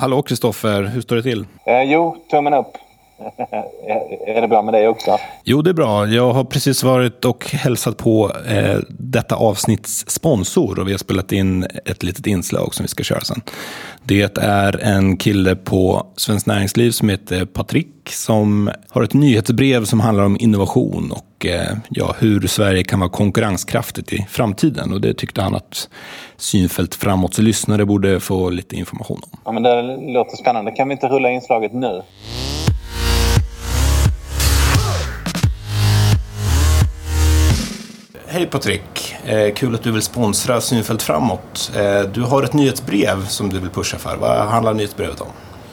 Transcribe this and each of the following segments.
Hallå Kristoffer, hur står det till? Eh, jo, tummen upp är det bra med dig också? Jo, det är bra. Jag har precis varit och hälsat på eh, detta avsnitts sponsor och vi har spelat in ett litet inslag som vi ska köra sen. Det är en kille på Svenskt Näringsliv som heter Patrik som har ett nyhetsbrev som handlar om innovation och eh, ja, hur Sverige kan vara konkurrenskraftigt i framtiden. Och det tyckte han att Synfält framåts lyssnare borde få lite information om. Ja, men det låter spännande. Kan vi inte rulla inslaget nu? Hej Patrik! Eh, kul att du vill sponsra Synfält framåt. Eh, du har ett nyhetsbrev som du vill pusha för. Vad handlar nyhetsbrevet om?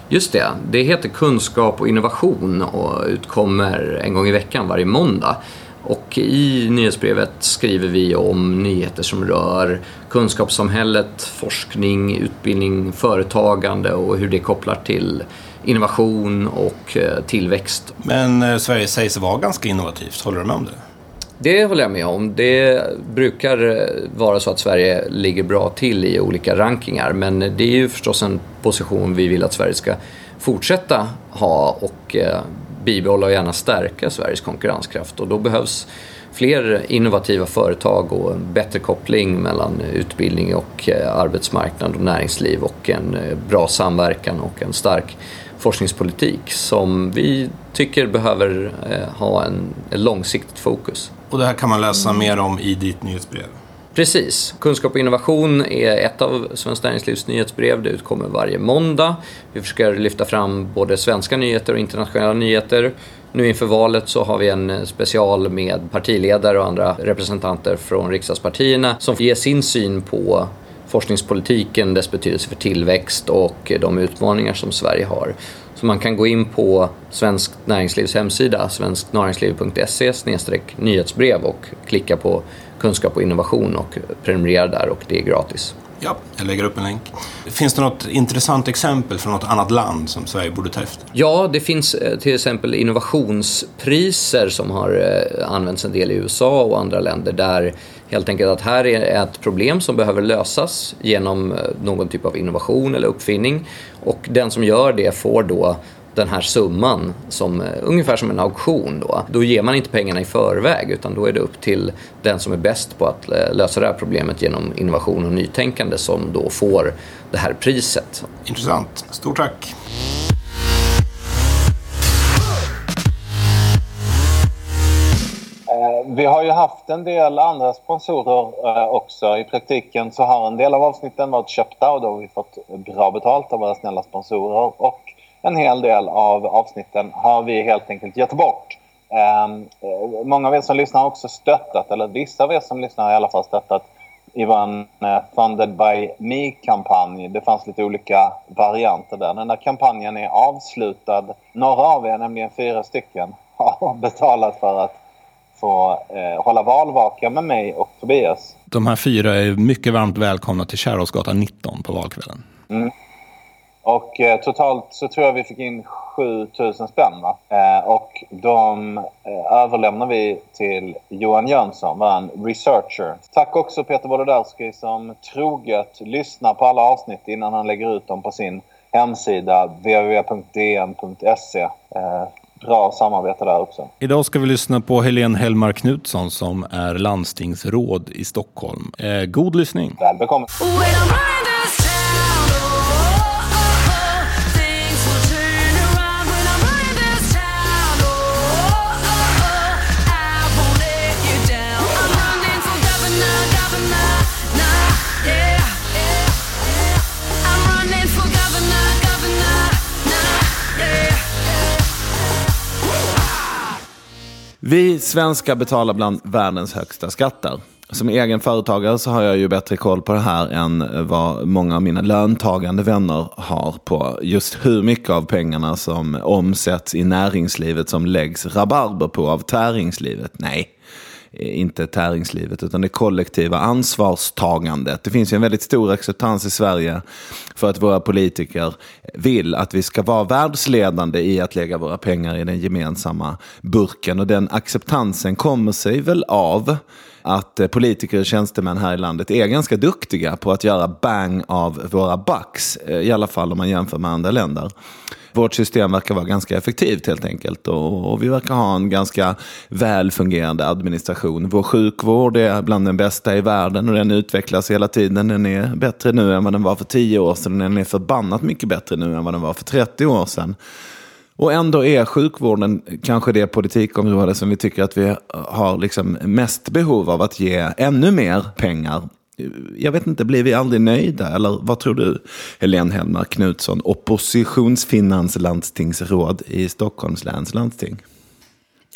Just det. Det heter Kunskap och innovation och utkommer en gång i veckan varje måndag. Och i nyhetsbrevet skriver vi om nyheter som rör kunskapssamhället, forskning, utbildning, företagande och hur det kopplar till innovation och eh, tillväxt. Men eh, Sverige sägs vara ganska innovativt, håller du med om det? Det håller jag med om. Det brukar eh, vara så att Sverige ligger bra till i olika rankingar men det är ju förstås en position vi vill att Sverige ska fortsätta ha och eh, bibehålla och gärna stärka Sveriges konkurrenskraft och då behövs fler innovativa företag och en bättre koppling mellan utbildning och eh, arbetsmarknad och näringsliv och en bra samverkan och en stark forskningspolitik som vi tycker behöver ha en, en långsiktigt fokus. Och det här kan man läsa mer om i ditt nyhetsbrev? Precis. Kunskap och innovation är ett av Svenskt Näringslivs nyhetsbrev. Det utkommer varje måndag. Vi försöker lyfta fram både svenska nyheter och internationella nyheter. Nu inför valet så har vi en special med partiledare och andra representanter från riksdagspartierna som ger sin syn på forskningspolitiken, dess betydelse för tillväxt och de utmaningar som Sverige har. Så man kan gå in på Svenskt Näringslivs hemsida, svensknäringsliv.se nyhetsbrev och klicka på kunskap och innovation och prenumerera där och det är gratis. Ja, jag lägger upp en länk. Finns det något intressant exempel från något annat land som Sverige borde ta efter? Ja, det finns eh, till exempel innovationspriser som har eh, använts en del i USA och andra länder där helt enkelt att här är ett problem som behöver lösas genom eh, någon typ av innovation eller uppfinning och den som gör det får då den här summan som eh, ungefär som en auktion då. Då ger man inte pengarna i förväg utan då är det upp till den som är bäst på att eh, lösa det här problemet genom innovation och nytänkande som då får det här priset. Intressant. Stort tack. Vi har ju haft en del andra sponsorer eh, också. I praktiken så har en del av avsnitten varit köpta och då har vi fått bra betalt av våra snälla sponsorer. Och en hel del av avsnitten har vi helt enkelt gett bort. Ehm, eh, många av er som lyssnar har också stöttat, eller vissa av er som lyssnar har i alla fall stöttat i vår eh, Funded by Me-kampanj. Det fanns lite olika varianter där. Den där kampanjen är avslutad. Några av er, nämligen fyra stycken, har betalat för att få eh, hålla valvaka med mig och Tobias. De här fyra är mycket varmt välkomna till Kärrhovsgatan 19 på valkvällen. Mm. Och eh, totalt så tror jag vi fick in 7000 spänn. Va? Eh, och de eh, överlämnar vi till Johan Jönsson, vår researcher. Tack också Peter Wolodarski som troget lyssnar på alla avsnitt innan han lägger ut dem på sin hemsida www.dn.se. Bra samarbete där också. Idag ska vi lyssna på Helene Hellmar Knutsson som är landstingsråd i Stockholm. Eh, god lyssning! Väl bekomme! Vi svenskar betalar bland världens högsta skatter. Som egen företagare så har jag ju bättre koll på det här än vad många av mina löntagande vänner har på just hur mycket av pengarna som omsätts i näringslivet som läggs rabarber på av täringslivet. Nej, Eh, inte täringslivet utan det kollektiva ansvarstagandet. Det finns ju en väldigt stor acceptans i Sverige för att våra politiker vill att vi ska vara världsledande i att lägga våra pengar i den gemensamma burken. Och den acceptansen kommer sig väl av att eh, politiker och tjänstemän här i landet är ganska duktiga på att göra bang av våra bucks. Eh, I alla fall om man jämför med andra länder. Vårt system verkar vara ganska effektivt helt enkelt. Och, och vi verkar ha en ganska väl fungerande administration. Vår sjukvård är bland den bästa i världen och den utvecklas hela tiden. Den är bättre nu än vad den var för tio år sedan. Den är förbannat mycket bättre nu än vad den var för 30 år sedan. Och ändå är sjukvården kanske det politikområde som vi tycker att vi har liksom mest behov av att ge ännu mer pengar. Jag vet inte, blir vi aldrig nöjda? Eller vad tror du, Helene Hellmark Knutsson, oppositionsfinanslandstingsråd i Stockholms läns landsting?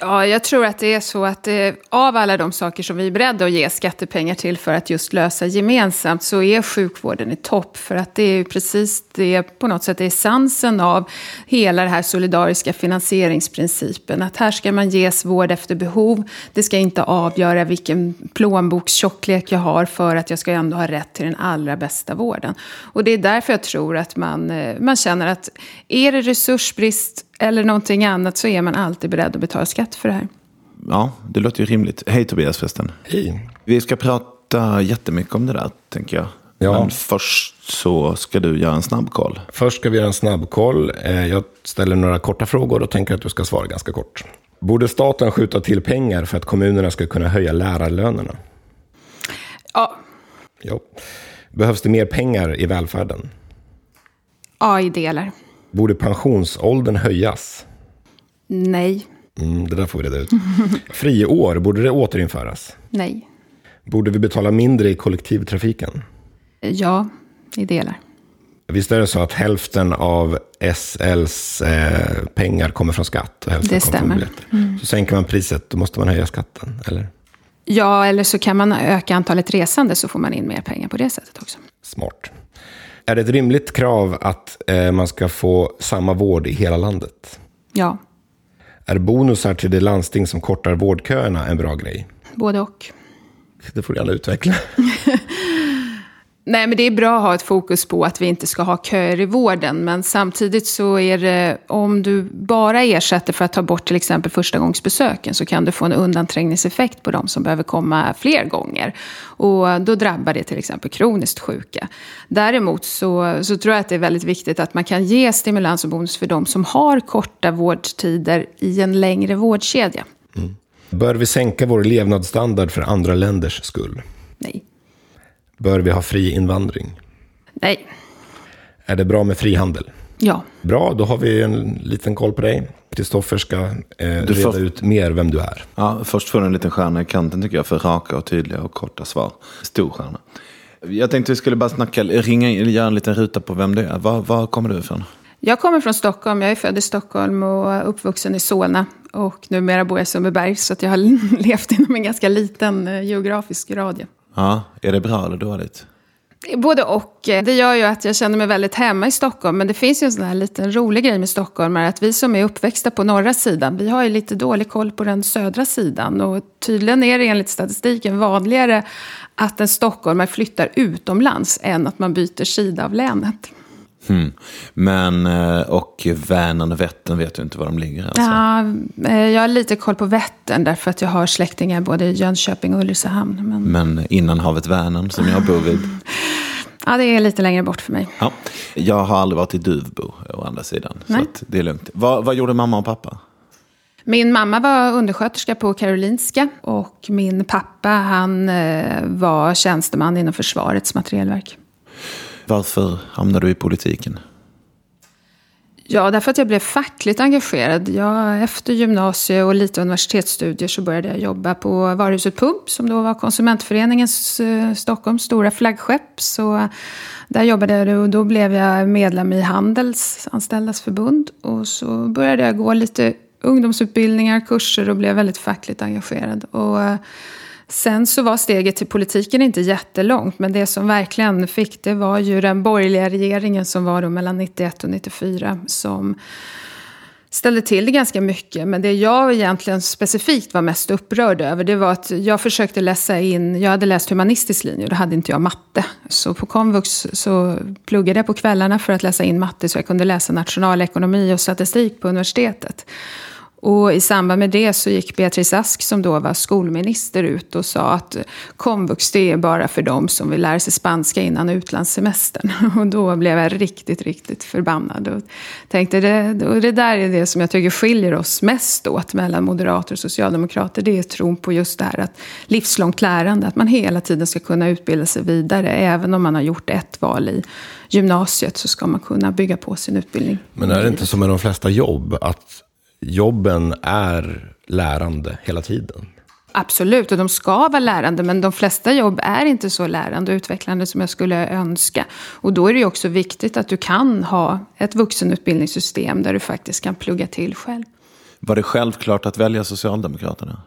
Ja, jag tror att det är så att eh, av alla de saker som vi är beredda att ge skattepengar till för att just lösa gemensamt så är sjukvården i topp. För att det är ju precis det, på något sätt, essensen av hela den här solidariska finansieringsprincipen. Att här ska man ges vård efter behov. Det ska inte avgöra vilken plånbokstjocklek jag har för att jag ska ändå ha rätt till den allra bästa vården. Och det är därför jag tror att man, eh, man känner att är det resursbrist eller någonting annat så är man alltid beredd att betala skatt för det här. Ja, det låter ju rimligt. Hej Tobias förresten. Hej. Vi ska prata jättemycket om det där, tänker jag. Ja. Men först så ska du göra en snabbkoll. Först ska vi göra en snabbkoll. Eh, Jag ställer några korta frågor och tänker att du ska svara ganska kort. Borde staten skjuta till pengar för att kommunerna ska kunna höja lärarlönerna? Ja, Ja. Behövs det mer pengar i välfärden? ja i delar. Borde pensionsåldern höjas? Nej, Mm, det där får vi reda ut. Friår, borde det återinföras? nej, Borde vi betala mindre i kollektivtrafiken? ja, i delar. Visst är det så att hälften av SLs eh, pengar kommer från skatt? Och hälften Det stämmer. biljetter. Så sänker man priset, då måste man höja skatten, eller? Ja, eller så kan man öka antalet resande så får man in mer pengar på det sättet också. Smart. Är det ett rimligt krav att eh, man ska få samma vård i hela landet? Ja, Är bonusar till det landsting som kortar vårdköerna en bra grej? både och. Det får du gärna utveckla. Nej, men det är bra att ha ett fokus på att vi inte ska ha köer i vården. Men samtidigt så är det, om du bara ersätter för att ta bort till exempel förstagångsbesöken så kan du få en undanträngningseffekt på de som behöver komma fler gånger. Och då drabbar det till exempel kroniskt sjuka. Däremot så, så tror jag att det är väldigt viktigt att man kan ge stimulans och bonus för de som har korta vårdtider i en längre vårdkedja. Bör vi sänka vår levnadsstandard för andra länders skull? Nej. Bör vi ha fri invandring? Nej. Är det bra med frihandel? Ja. Bra, då har vi en liten koll på dig. Kristoffer ska eh, reda får- ut mer vem du är. Ja, först får du en liten stjärna i kanten tycker jag för raka och tydliga och korta svar. Stor stjärna. Jag tänkte vi skulle bara snacka, ringa in, göra en liten ruta på vem du är. Var, var kommer du ifrån? Jag kommer från Stockholm. Jag är född i Stockholm och uppvuxen i Solna. Och numera bor jag i Sundbyberg. Så att jag har levt inom en ganska liten eh, geografisk radie. Ja, är det bra eller dåligt? Både och. Det gör ju att jag känner mig väldigt hemma i Stockholm. Men det finns ju en sån här liten rolig grej med Stockholm. Är att vi som är uppväxta på norra sidan, vi har ju lite dålig koll på den södra sidan. Och tydligen är det enligt statistiken vanligare att en stockholmare flyttar utomlands än att man byter sida av länet. Hmm. Men, eh, och Vänern och Vättern vet du inte var de ligger alltså? Ja, eh, jag har lite koll på Vättern därför att jag har släktingar både i Jönköping och Ulricehamn. Men Men innan havet Vänern som jag bor vid. ja, det är lite längre bort för mig. Ja. Jag har aldrig varit i Duvbo å andra sidan. Så Nej. att det är lugnt. Vad, vad gjorde mamma och pappa? Min mamma var undersköterska på Karolinska och min pappa han eh, var tjänsteman inom Försvarets materielverk. Varför hamnade du i politiken? Ja, därför att jag blev fackligt engagerad. Jag, efter gymnasie och lite universitetsstudier så började jag jobba på varuhuset Pump som då var konsumentföreningens eh, Stockholms stora flaggskepp. Så där jobbade jag och då blev jag medlem i Handelsanställdas förbund. Och så började jag gå lite ungdomsutbildningar, kurser och blev väldigt fackligt engagerad. Och eh, Sen så var steget till politiken inte jättelångt, men det som verkligen fick det var ju den borgerliga regeringen som var då mellan 91 och 94 som ställde till det ganska mycket. Men det jag egentligen specifikt var mest upprörd över det var att jag försökte läsa in, jag hade läst humanistisk linje och då hade inte jag matte. Så på komvux så pluggade jag på kvällarna för att läsa in matte så jag kunde läsa nationalekonomi och statistik på universitetet. Och i samband med det så gick Beatrice Ask, som då var skolminister, ut och sa att komvux det är bara för dem som vill lära sig spanska innan utlandssemestern. Och då blev jag riktigt, riktigt förbannad. Och tänkte, det, och det där är det som jag tycker skiljer oss mest åt mellan moderater och socialdemokrater. Det är tron på just det här att livslångt lärande, att man hela tiden ska kunna utbilda sig vidare. Även om man har gjort ett val i gymnasiet så ska man kunna bygga på sin utbildning. Men är det inte som med de flesta jobb, att jobben är lärande hela tiden. Absolut, och de ska vara lärande, men de flesta jobb är inte så lärande och utvecklande som jag skulle önska. Och då är det ju också viktigt att du kan ha ett vuxenutbildningssystem där du faktiskt kan plugga till själv. Var det självklart att välja Socialdemokraterna?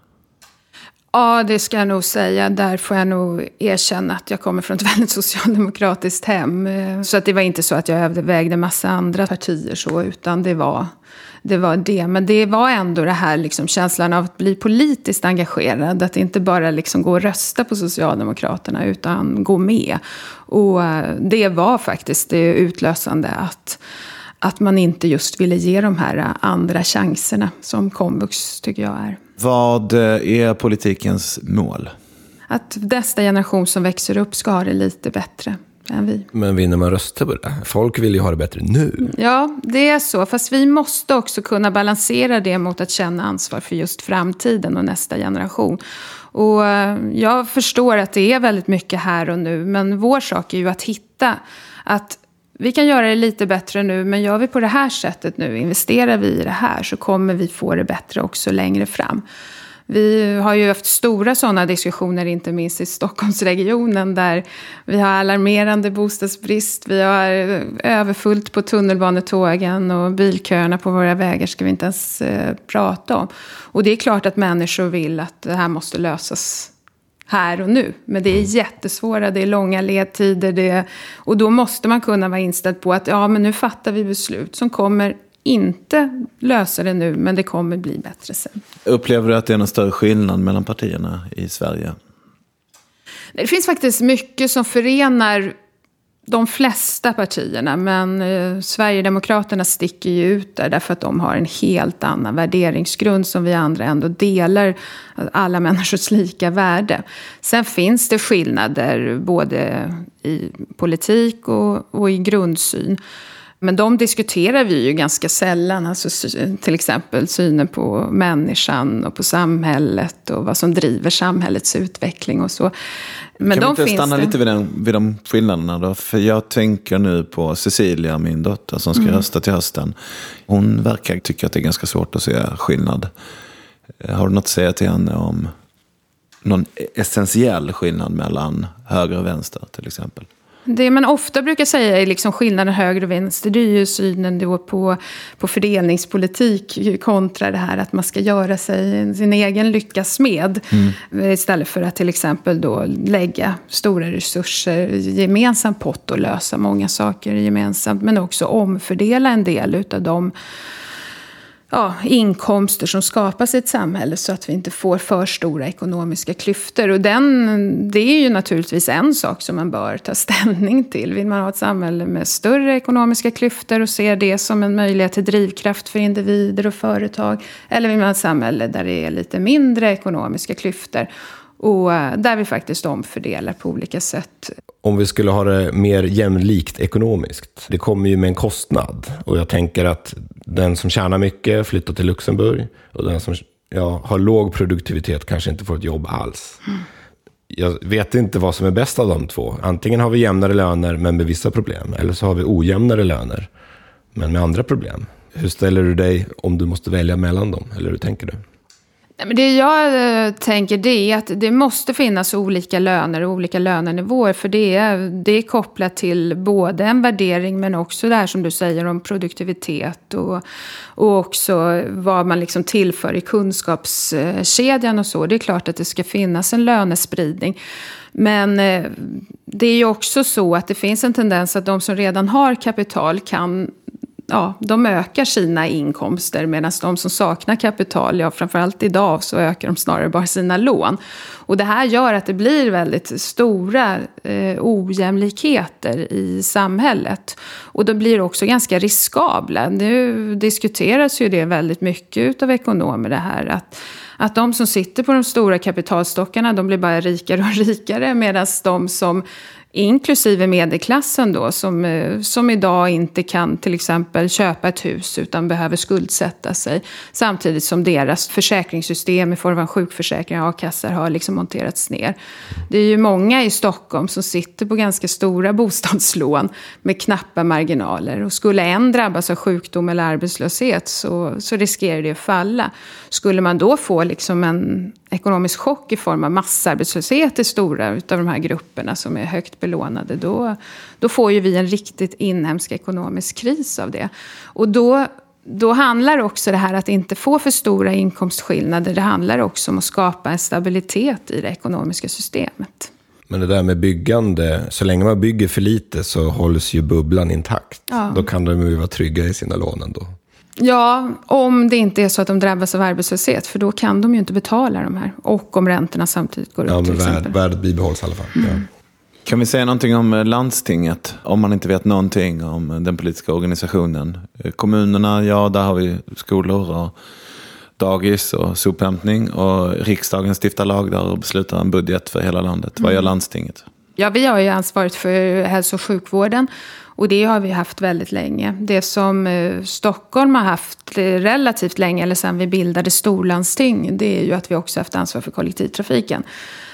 Ja, det ska jag nog säga. Där får jag nog erkänna att jag kommer från ett väldigt socialdemokratiskt hem. Eh, så att det var inte så att jag övervägde massa andra partier så, utan det var det var det. Men det var ändå det här liksom, känslan av att bli politiskt engagerad. Att inte bara liksom gå och rösta på Socialdemokraterna utan gå med. Och eh, det var faktiskt det utlösande att, att man inte just ville ge de här eh, andra chanserna som komvux tycker jag är. Vad eh, är politikens mål? Att nästa generation som växer upp ska ha det lite bättre än vi. Men vinner man röster på det? Folk vill ju ha det bättre nu. Ja, det är så. Fast vi måste också kunna balansera det mot att känna ansvar för just framtiden och nästa generation. Och eh, jag förstår att det är väldigt mycket här och nu. Men vår sak är ju att hitta att vi kan göra det lite bättre nu, men gör vi på det här sättet nu, investerar vi i det här, så kommer vi få det bättre också längre fram. Vi har ju haft stora sådana diskussioner, inte minst i Stockholmsregionen, där vi har alarmerande bostadsbrist, vi har överfullt på tunnelbanetågen och bilköerna på våra vägar ska vi inte ens eh, prata om. Och det är klart att människor vill att det här måste lösas här och nu. Men det är jättesvåra, det är långa ledtider. Det är, och då måste man kunna vara inställd på att ja, men nu fattar vi beslut som kommer inte lösa det nu, men det kommer bli bättre sen. Upplever du att det är någon större skillnad mellan partierna i Sverige? Det finns faktiskt mycket som förenar de flesta partierna, men eh, Sverigedemokraterna sticker ju ut där därför att de har en helt annan värderingsgrund som vi andra ändå delar, alla människors lika värde. Sen finns det skillnader både i politik och, och i grundsyn. Men de diskuterar vi ju ganska sällan. Alltså, till exempel synen på människan och på samhället och vad som driver samhällets utveckling och så. Men kan vi inte stanna det... lite vid, den, vid de skillnaderna då? För jag tänker nu på Cecilia, min dotter, som ska mm. rösta till hösten. Hon verkar tycka att det är ganska svårt att se skillnad. Har du något att säga till henne om någon essentiell skillnad mellan höger och vänster till exempel? Det man ofta brukar säga är liksom skillnaden höger och vänster. Det är ju synen då på, på fördelningspolitik kontra det här att man ska göra sig sin egen lyckas med. Mm. Istället för att till exempel då lägga stora resurser i gemensam pott och lösa många saker gemensamt. Men också omfördela en del av de ja, inkomster som skapas i ett samhälle så att vi inte får för stora ekonomiska klyftor. Och den, det är ju naturligtvis en sak som man bör ta ställning till. Vill man ha ett samhälle med större ekonomiska klyftor och ser det som en möjlighet till drivkraft för individer och företag? Eller vill man ha ett samhälle där det är lite mindre ekonomiska klyftor? Och eh, där vi faktiskt omfördelar på olika sätt. Om vi skulle ha det mer jämlikt ekonomiskt, det kommer ju med en kostnad. Och jag tänker att den som tjänar mycket flyttar till Luxemburg och den som ja, har låg produktivitet kanske inte får ett jobb alls. Mm. Jag vet inte vad som är bäst av de två. Antingen har vi jämnare löner men med vissa problem, eller så har vi ojämnare löner men med andra problem. Hur ställer du dig om du måste välja mellan dem, eller hur tänker du? Det jag eh, tänker det är att det måste finnas olika löner och olika lönenivåer. För det är, det är kopplat till både en värdering men också det här som du säger om produktivitet. Och, och också vad man liksom tillför i kunskapskedjan och så. Det är klart att det ska finnas en lönespridning. Men eh, det är ju också så att det finns en tendens att de som redan har kapital kan ja, de ökar sina inkomster medan de som saknar kapital, ja framförallt idag så ökar de snarare bara sina lån. Och det här gör att det blir väldigt stora eh, ojämlikheter i samhället. Och de blir också ganska riskabla. Nu diskuteras ju det väldigt mycket av ekonomer det här att att de som sitter på de stora kapitalstockarna, de blir bara rikare och rikare medan de som inklusive medelklassen då, som, eh, som idag inte kan till exempel köpa ett hus utan behöver skuldsätta sig. Samtidigt som deras försäkringssystem i form av sjukförsäkring och a-kassor har liksom monterats ner. Det är ju många i Stockholm som sitter på ganska stora bostadslån med knappa marginaler. Och skulle en drabbas av sjukdom eller arbetslöshet så, så riskerar det att falla. Skulle man då få liksom en ekonomisk chock i form av massarbetslöshet i stora av de här grupperna som är högt belånade, då, då får ju vi en riktigt inhemsk ekonomisk kris av det. Och då, då handlar också det här att inte få för stora inkomstskillnader, det handlar också om att skapa en stabilitet i det ekonomiska systemet. Men det där med byggande, så länge man bygger för lite så hålls ju bubblan intakt. Ja. Då kan de ju vara trygga i sina lån ändå. Ja, om det inte är så att de drabbas av arbetslöshet. För då kan de ju inte betala de här. Och om räntorna samtidigt går upp ja, men till exempel. Värdet bibehålls i alla fall. Mm. Ja. Kan vi säga någonting om landstinget? Om man inte vet någonting om den politiska organisationen. Kommunerna, ja där har vi skolor och dagis och sophämtning. Och riksdagen stiftar lag där och beslutar en budget för hela landet. Mm. Vad gör mm. landstinget? Ja, vi har ju ansvaret för hälso och sjukvården. Och det har vi haft väldigt länge. Det som eh, Stockholm har haft relativt länge, eller sedan vi bildade storlandsting, det är ju att vi också haft ansvar för kollektivtrafiken.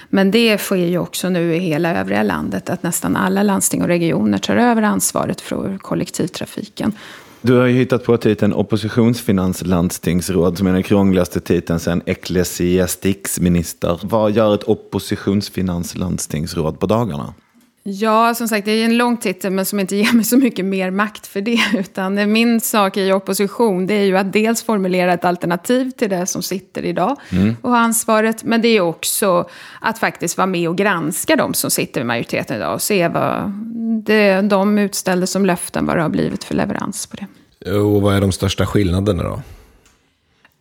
Men det sker ju också nu i hela övriga landet, att nästan alla landsting och regioner tar över ansvaret för kollektivtrafiken. Du har ju hittat på titeln oppositionsfinanslandstingsråd som är den krångligaste titeln sedan ecklesiastiksminister. Vad gör ett oppositionsfinanslandstingsråd på dagarna? Ja, som sagt, det är en lång titel men som inte ger mig så mycket mer makt för det. Utan min sak i opposition det är ju att dels formulera ett alternativ till det som sitter idag mm. och har ansvaret. Men det är också att faktiskt vara med och granska de som sitter i majoriteten idag och se vad det, de utställde som löften, vad det har blivit för leverans på det. Och vad är de största skillnaderna då?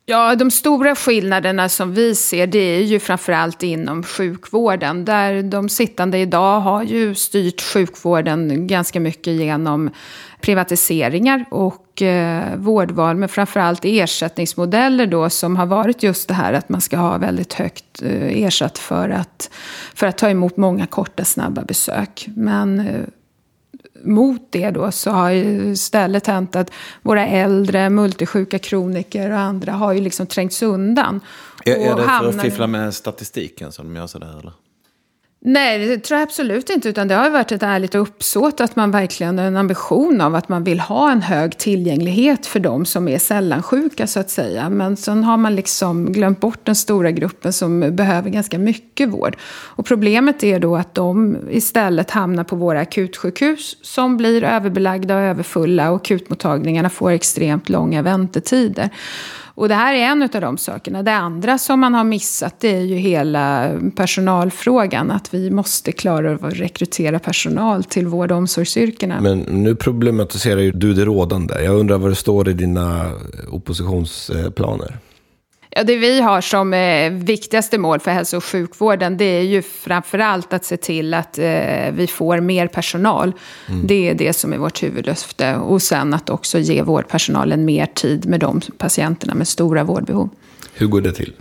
Ja, de stora skillnaderna som vi ser det är ju framförallt inom sjukvården. Där de sittande idag har ju styrt sjukvården ganska mycket genom privatiseringar och eh, vårdval. Men framförallt ersättningsmodeller då som har varit just det här att man ska ha väldigt högt eh, ersatt för att, för att ta emot många korta snabba besök. Men eh, mot det då så har ju istället hänt att våra äldre, multisjuka kroniker och andra har ju liksom trängts undan. Är, är det för att fiffla med statistiken som de gör sådär eller? Nej, det tror jag absolut inte. Utan det har varit ett ärligt uppsåt att man verkligen har en ambition av att man vill ha en hög tillgänglighet för de som är sällansjuka så att säga. Men sen har man liksom glömt bort den stora gruppen som behöver ganska mycket vård. Och problemet är då att de istället hamnar på våra akutsjukhus som blir överbelagda och överfulla och akutmottagningarna får extremt långa väntetider. Och det här är en av de sakerna. Det andra som man har missat det är ju hela personalfrågan. Att vi måste klara av att rekrytera personal till vård och omsorgsyrkena. Men nu problematiserar ju du det rådande. Jag undrar vad det står i dina oppositionsplaner. Ja, det vi har som eh, viktigaste mål för hälso och sjukvården det är ju framförallt att se till att eh, vi får mer personal. Mm. Det är det som är vårt huvudlöfte. Och sen att också ge vårdpersonalen mer tid med de patienterna med stora vårdbehov. Hur går det till?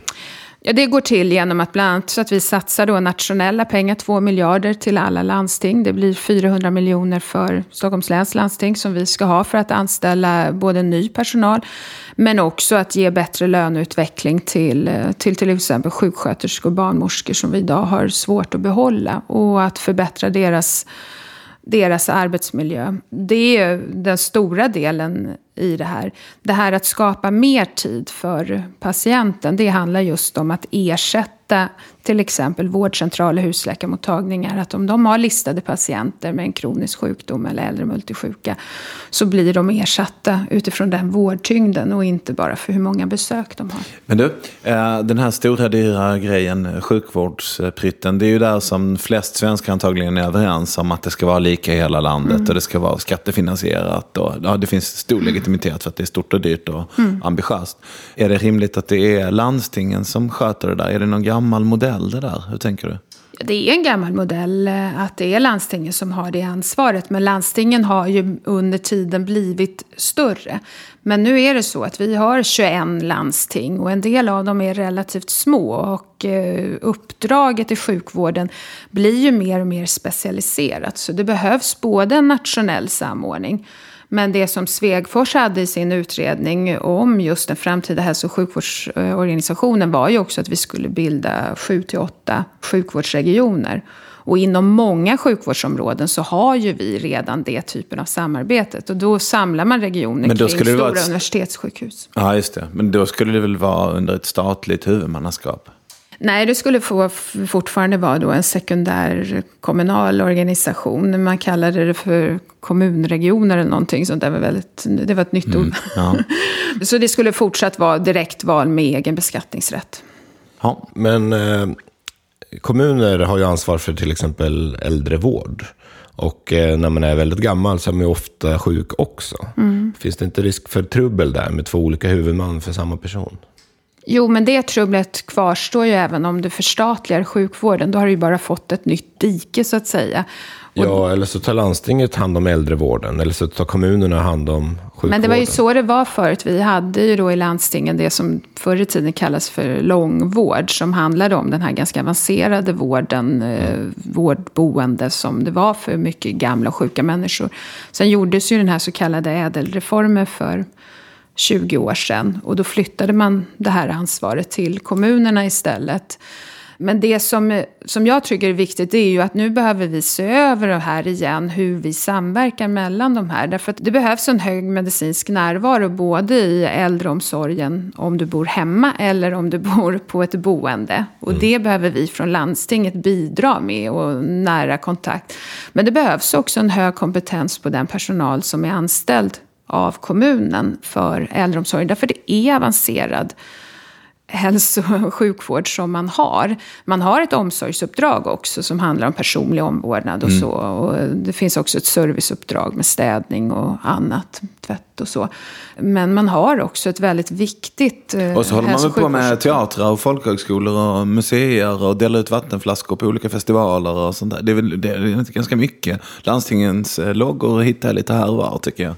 Ja, det går till genom att bland annat så att vi satsar då nationella pengar, 2 miljarder till alla landsting. Det blir 400 miljoner för Stockholms läns landsting som vi ska ha för att anställa både ny personal men också att ge bättre löneutveckling till till, till exempel sjuksköterskor och barnmorskor som vi idag har svårt att behålla och att förbättra deras deras arbetsmiljö. Det är den stora delen i det här. Det här att skapa mer tid för patienten, det handlar just om att ersätta till exempel vårdcentraler husläkarmottagningar, att om de har listade patienter med en kronisk sjukdom eller äldre multisjuka, så blir de ersatta utifrån den vårdtyngden och inte bara för hur många besök de har. Men du, eh, den här stora dyra grejen, sjukvårdsprytten, det är ju där som flest svenskar antagligen är överens om att det ska vara lika i hela landet mm. och det ska vara skattefinansierat. Och, ja, det finns stor legitimitet för att det är stort och dyrt och mm. ambitiöst. Är det rimligt att det är landstingen som sköter det där? Är det någon gammal modell det där? Hur tänker du? Det är en gammal modell eh, att det är landstingen som har det ansvaret. Men landstingen har ju under tiden blivit större. Men nu är det så att vi har 21 landsting och en del av dem är relativt små. Och eh, uppdraget i sjukvården blir ju mer och mer specialiserat. Så det behövs både en nationell samordning men det som Svegfors hade i sin utredning om just den framtida hälso och sjukvårdsorganisationen var ju också att vi skulle bilda sju till åtta sjukvårdsregioner. Och inom många sjukvårdsområden så har ju vi redan det typen av samarbetet. Och då samlar man regioner kring stora ett... universitetssjukhus. Ja, just det. Men då skulle det väl vara under ett statligt huvudmannaskap? Nej, det skulle få fortfarande vara då en sekundär kommunal organisation. Man kallade det för kommunregioner eller någonting sånt. Det var, väldigt, det var ett nytt mm, ord. Ja. Så det skulle fortsatt vara direktval med egen beskattningsrätt. Ja, men eh, kommuner har ju ansvar för till exempel äldrevård. Och eh, när man är väldigt gammal så är man ju ofta sjuk också. Mm. Finns det inte risk för trubbel där med två olika huvudmän för samma person? Jo, men det trubblet kvarstår ju även om du förstatligar sjukvården. Då har du ju bara fått ett nytt dike så att säga. Ja, eller så tar landstinget hand om äldrevården. Eller så tar kommunerna hand om sjukvården. Men det var ju så det var förut. Vi hade ju då i landstingen det som förr i tiden kallas för långvård. Som handlade om den här ganska avancerade vården, mm. vårdboende som det var för mycket gamla och sjuka människor. Sen gjordes ju den här så kallade ädelreformen för 20 år sedan. Och då flyttade man det här ansvaret till kommunerna istället. Men det som, som jag tycker är viktigt är ju att nu behöver vi se över det här igen, hur vi samverkar mellan de här. Därför att det behövs en hög medicinsk närvaro både i äldreomsorgen om du bor hemma eller om du bor på ett boende. Och mm. det behöver vi från landstinget bidra med och nära kontakt. Men det behövs också en hög kompetens på den personal som är anställd av kommunen för äldreomsorg. Därför det är avancerad hälso och sjukvård som man har. Man har ett omsorgsuppdrag också som handlar om personlig omvårdnad och mm. så. Och det finns också ett serviceuppdrag med städning och annat, tvätt och så. Men man har också ett väldigt viktigt eh, Och så håller man väl på med teatrar och folkhögskolor och museer och delar ut vattenflaskor på olika festivaler och sånt där. Det är väl det är ganska mycket. Landstingens eh, loggor hittar jag lite här och var tycker jag.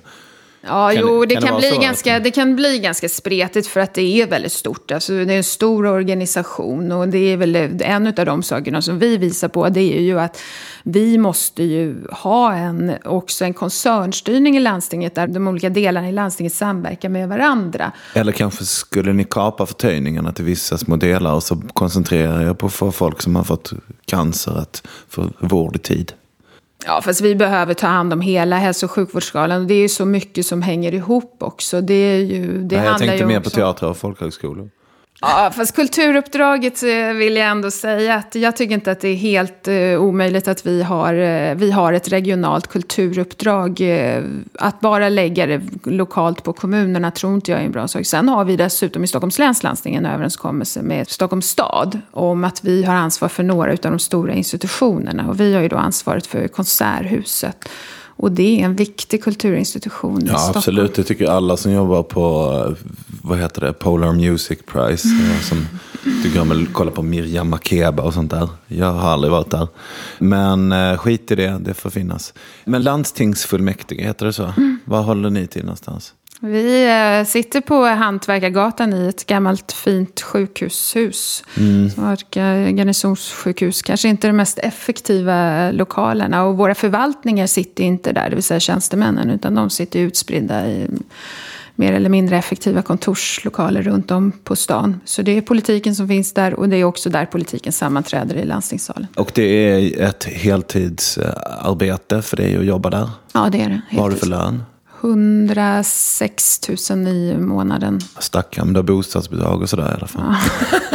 Ja, kan jo, det, kan, kan det, bli ganska, det kan bli ganska spretigt för att det är väldigt stort. Alltså, det är en stor organisation och det är väl en av de sakerna som vi visar på. Det är ju att vi måste ju ha en, också en koncernstyrning i landstinget där de olika delarna i landstinget samverkar med varandra. Eller kanske skulle ni kapa förtöjningarna till vissa små delar och så koncentrera er på folk som har fått cancer att få vård i tid. Ja, fast vi behöver ta hand om hela hälso och sjukvårdsskalan. Det är ju så mycket som hänger ihop också. Det är ju, det Nej, jag tänkte mer på teatrar och folkhögskolor. Ja, fast kulturuppdraget eh, vill jag ändå säga att jag tycker inte att det är helt eh, omöjligt att vi har, eh, vi har ett regionalt kulturuppdrag. Eh, att bara lägga det lokalt på kommunerna tror inte jag är en bra sak. Sen har vi dessutom i Stockholms läns landsting en överenskommelse med Stockholms stad om att vi har ansvar för några av de stora institutionerna. Och vi har ju då ansvaret för Konserthuset. Och det är en viktig kulturinstitution ja, i Stockholm. Absolut, det tycker alla som jobbar på vad heter det, Polar Music Prize. Mm. Som tycker om att kolla på Mirjam Makeba och sånt där. Jag har aldrig varit där. Men eh, skit i det, det får finnas. Men landstingsfullmäktige, heter det så? Mm. Var håller ni till någonstans? Vi eh, sitter på Hantverkargatan i ett gammalt fint sjukhushus. Mm. Garnisonssjukhus. Kanske inte de mest effektiva lokalerna. Och våra förvaltningar sitter inte där, det vill säga tjänstemännen. Utan de sitter utspridda i mer eller mindre effektiva kontorslokaler runt om på stan. Så det är politiken som finns där och det är också där politiken sammanträder i landstingssalen. Och det är ett heltidsarbete för dig att jobba där? Ja, det är det. Vad har du för lön? 106 000 i månaden. Stackarn, men du har bostadsbidrag och sådär i alla fall. Ja.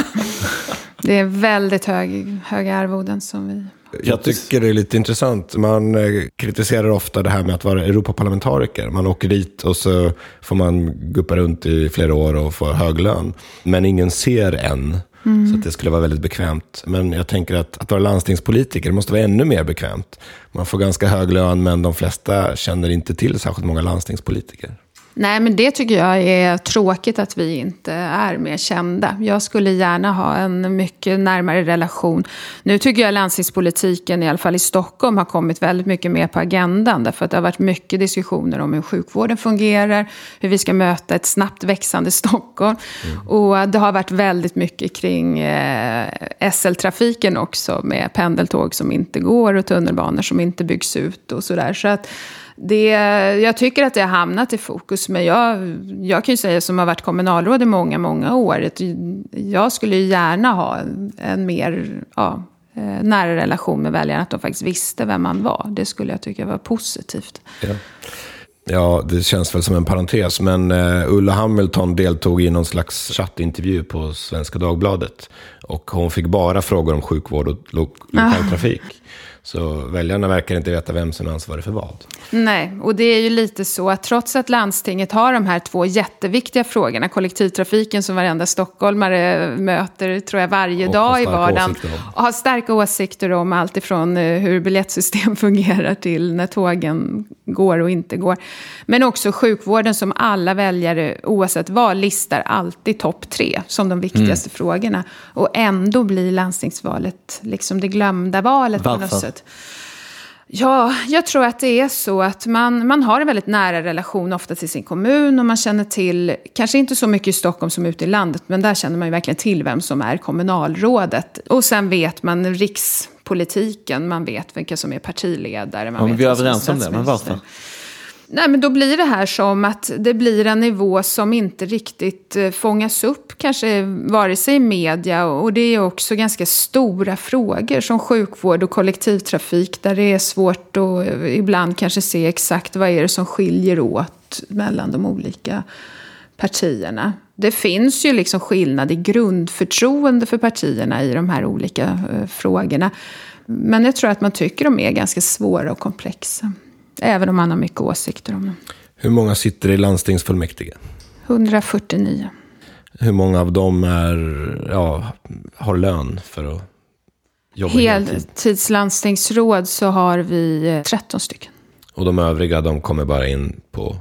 Det är väldigt hög, höga arvoden som vi jag tycker det är lite intressant. Man eh, kritiserar ofta det här med att vara Europaparlamentariker. Man åker dit och så får man guppa runt i flera år och få hög lön. Men ingen ser än. Mm. Så det skulle vara väldigt bekvämt. Men jag tänker att, att vara landstingspolitiker måste vara ännu mer bekvämt. Man får ganska hög lön, men de flesta känner inte till särskilt många landstingspolitiker. Nej, men det tycker jag är tråkigt att vi inte är mer kända. Jag skulle gärna ha en mycket närmare relation. Nu tycker jag landstingspolitiken, i alla fall i Stockholm, har kommit väldigt mycket mer på agendan. Därför att det har varit mycket diskussioner om hur sjukvården fungerar, hur vi ska möta ett snabbt växande Stockholm. Mm. Och det har varit väldigt mycket kring eh, SL-trafiken också, med pendeltåg som inte går och tunnelbanor som inte byggs ut och sådär. Så att det, jag tycker att det har hamnat i fokus. Men jag, jag kan ju säga som har varit kommunalråd i många, många år. Att jag skulle gärna ha en, mer ja, eh, nära relation med väljarna. Att de faktiskt visste vem man var. Det skulle jag tycka var positivt. Ja. Ja, det känns väl som en parentes, men uh, Ulla Hamilton deltog i någon slags chattintervju på Svenska Dagbladet. Och hon fick bara frågor om sjukvård och lo lokaltrafik. Så väljarna verkar inte veta vem som är ansvarig för vad. Nej, och det är ju lite så att trots att landstinget har de här två jätteviktiga frågorna, kollektivtrafiken som varenda stockholmare möter, tror jag, varje och dag i vardagen, och har starka åsikter om allt ifrån eh, hur biljettsystem fungerar till när tågen går och inte går. Men också sjukvården som alla väljare, oavsett vad, listar alltid topp tre som de viktigaste mm. frågorna. Och ändå blir landstingsvalet liksom det glömda valet Varför? på något sätt sätt. Ja, jag tror att det är så att man, man har en väldigt nära relation ofta till sin kommun och man känner till, kanske inte så mycket i Stockholm som ute i landet, men där känner man ju verkligen till vem som är kommunalrådet. Och sen vet man rikspolitiken, man vet vilka som är partiledare. Man ja, vet vi är överens om det, men varför? Nej, men då blir det här som att det blir en nivå som inte riktigt eh, fångas upp, kanske vare sig i media. Och det är också ganska stora frågor som sjukvård och kollektivtrafik. Där det är svårt att eh, ibland kanske se exakt vad är det som skiljer åt mellan de olika partierna. Det finns ju liksom skillnad i grundförtroende för partierna i de här olika eh, frågorna. Men jag tror att man tycker de är ganska svåra och komplexa. Även om man har mycket åsikter om dem. Hur många sitter i landstingsfullmäktige? 149. Hur många av dem är, ja, har lön för att jobba heltid? Heltidslandstingsråd så har vi 13 eh, stycken. Och de övriga, de kommer bara in på?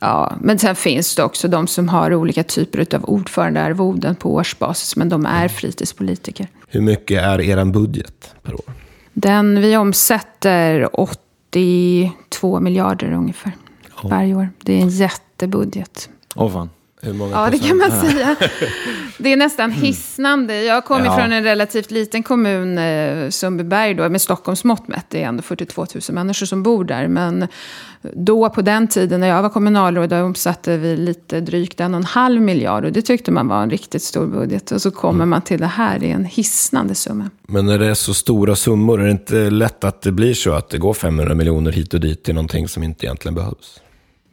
Ja, men sen finns det också de som har olika typer av ordförandearvoden på årsbasis. Men de är fritidspolitiker. Hur mycket är er budget per år? Den vi omsätter 8 82 miljarder ungefär oh. varje år. Det är en jättebudget. Åh oh, fan. Ja, det kan man säga. Det är nästan mm. hisnande. Jag kommer ja. från en relativt liten kommun, eh, Sundbyberg, då, med Stockholms mått mätt. Det är ändå 42 000 människor som bor där. Men då, på den tiden, när jag var kommunalråd, då omsatte vi lite drygt en och en halv miljard. Och det tyckte man var en riktigt stor budget. Och så kommer mm. man till det här, det är en hisnande summa. Men när det är så stora summor, är det inte lätt att det blir så att det går 500 miljoner hit och dit till någonting som inte egentligen behövs?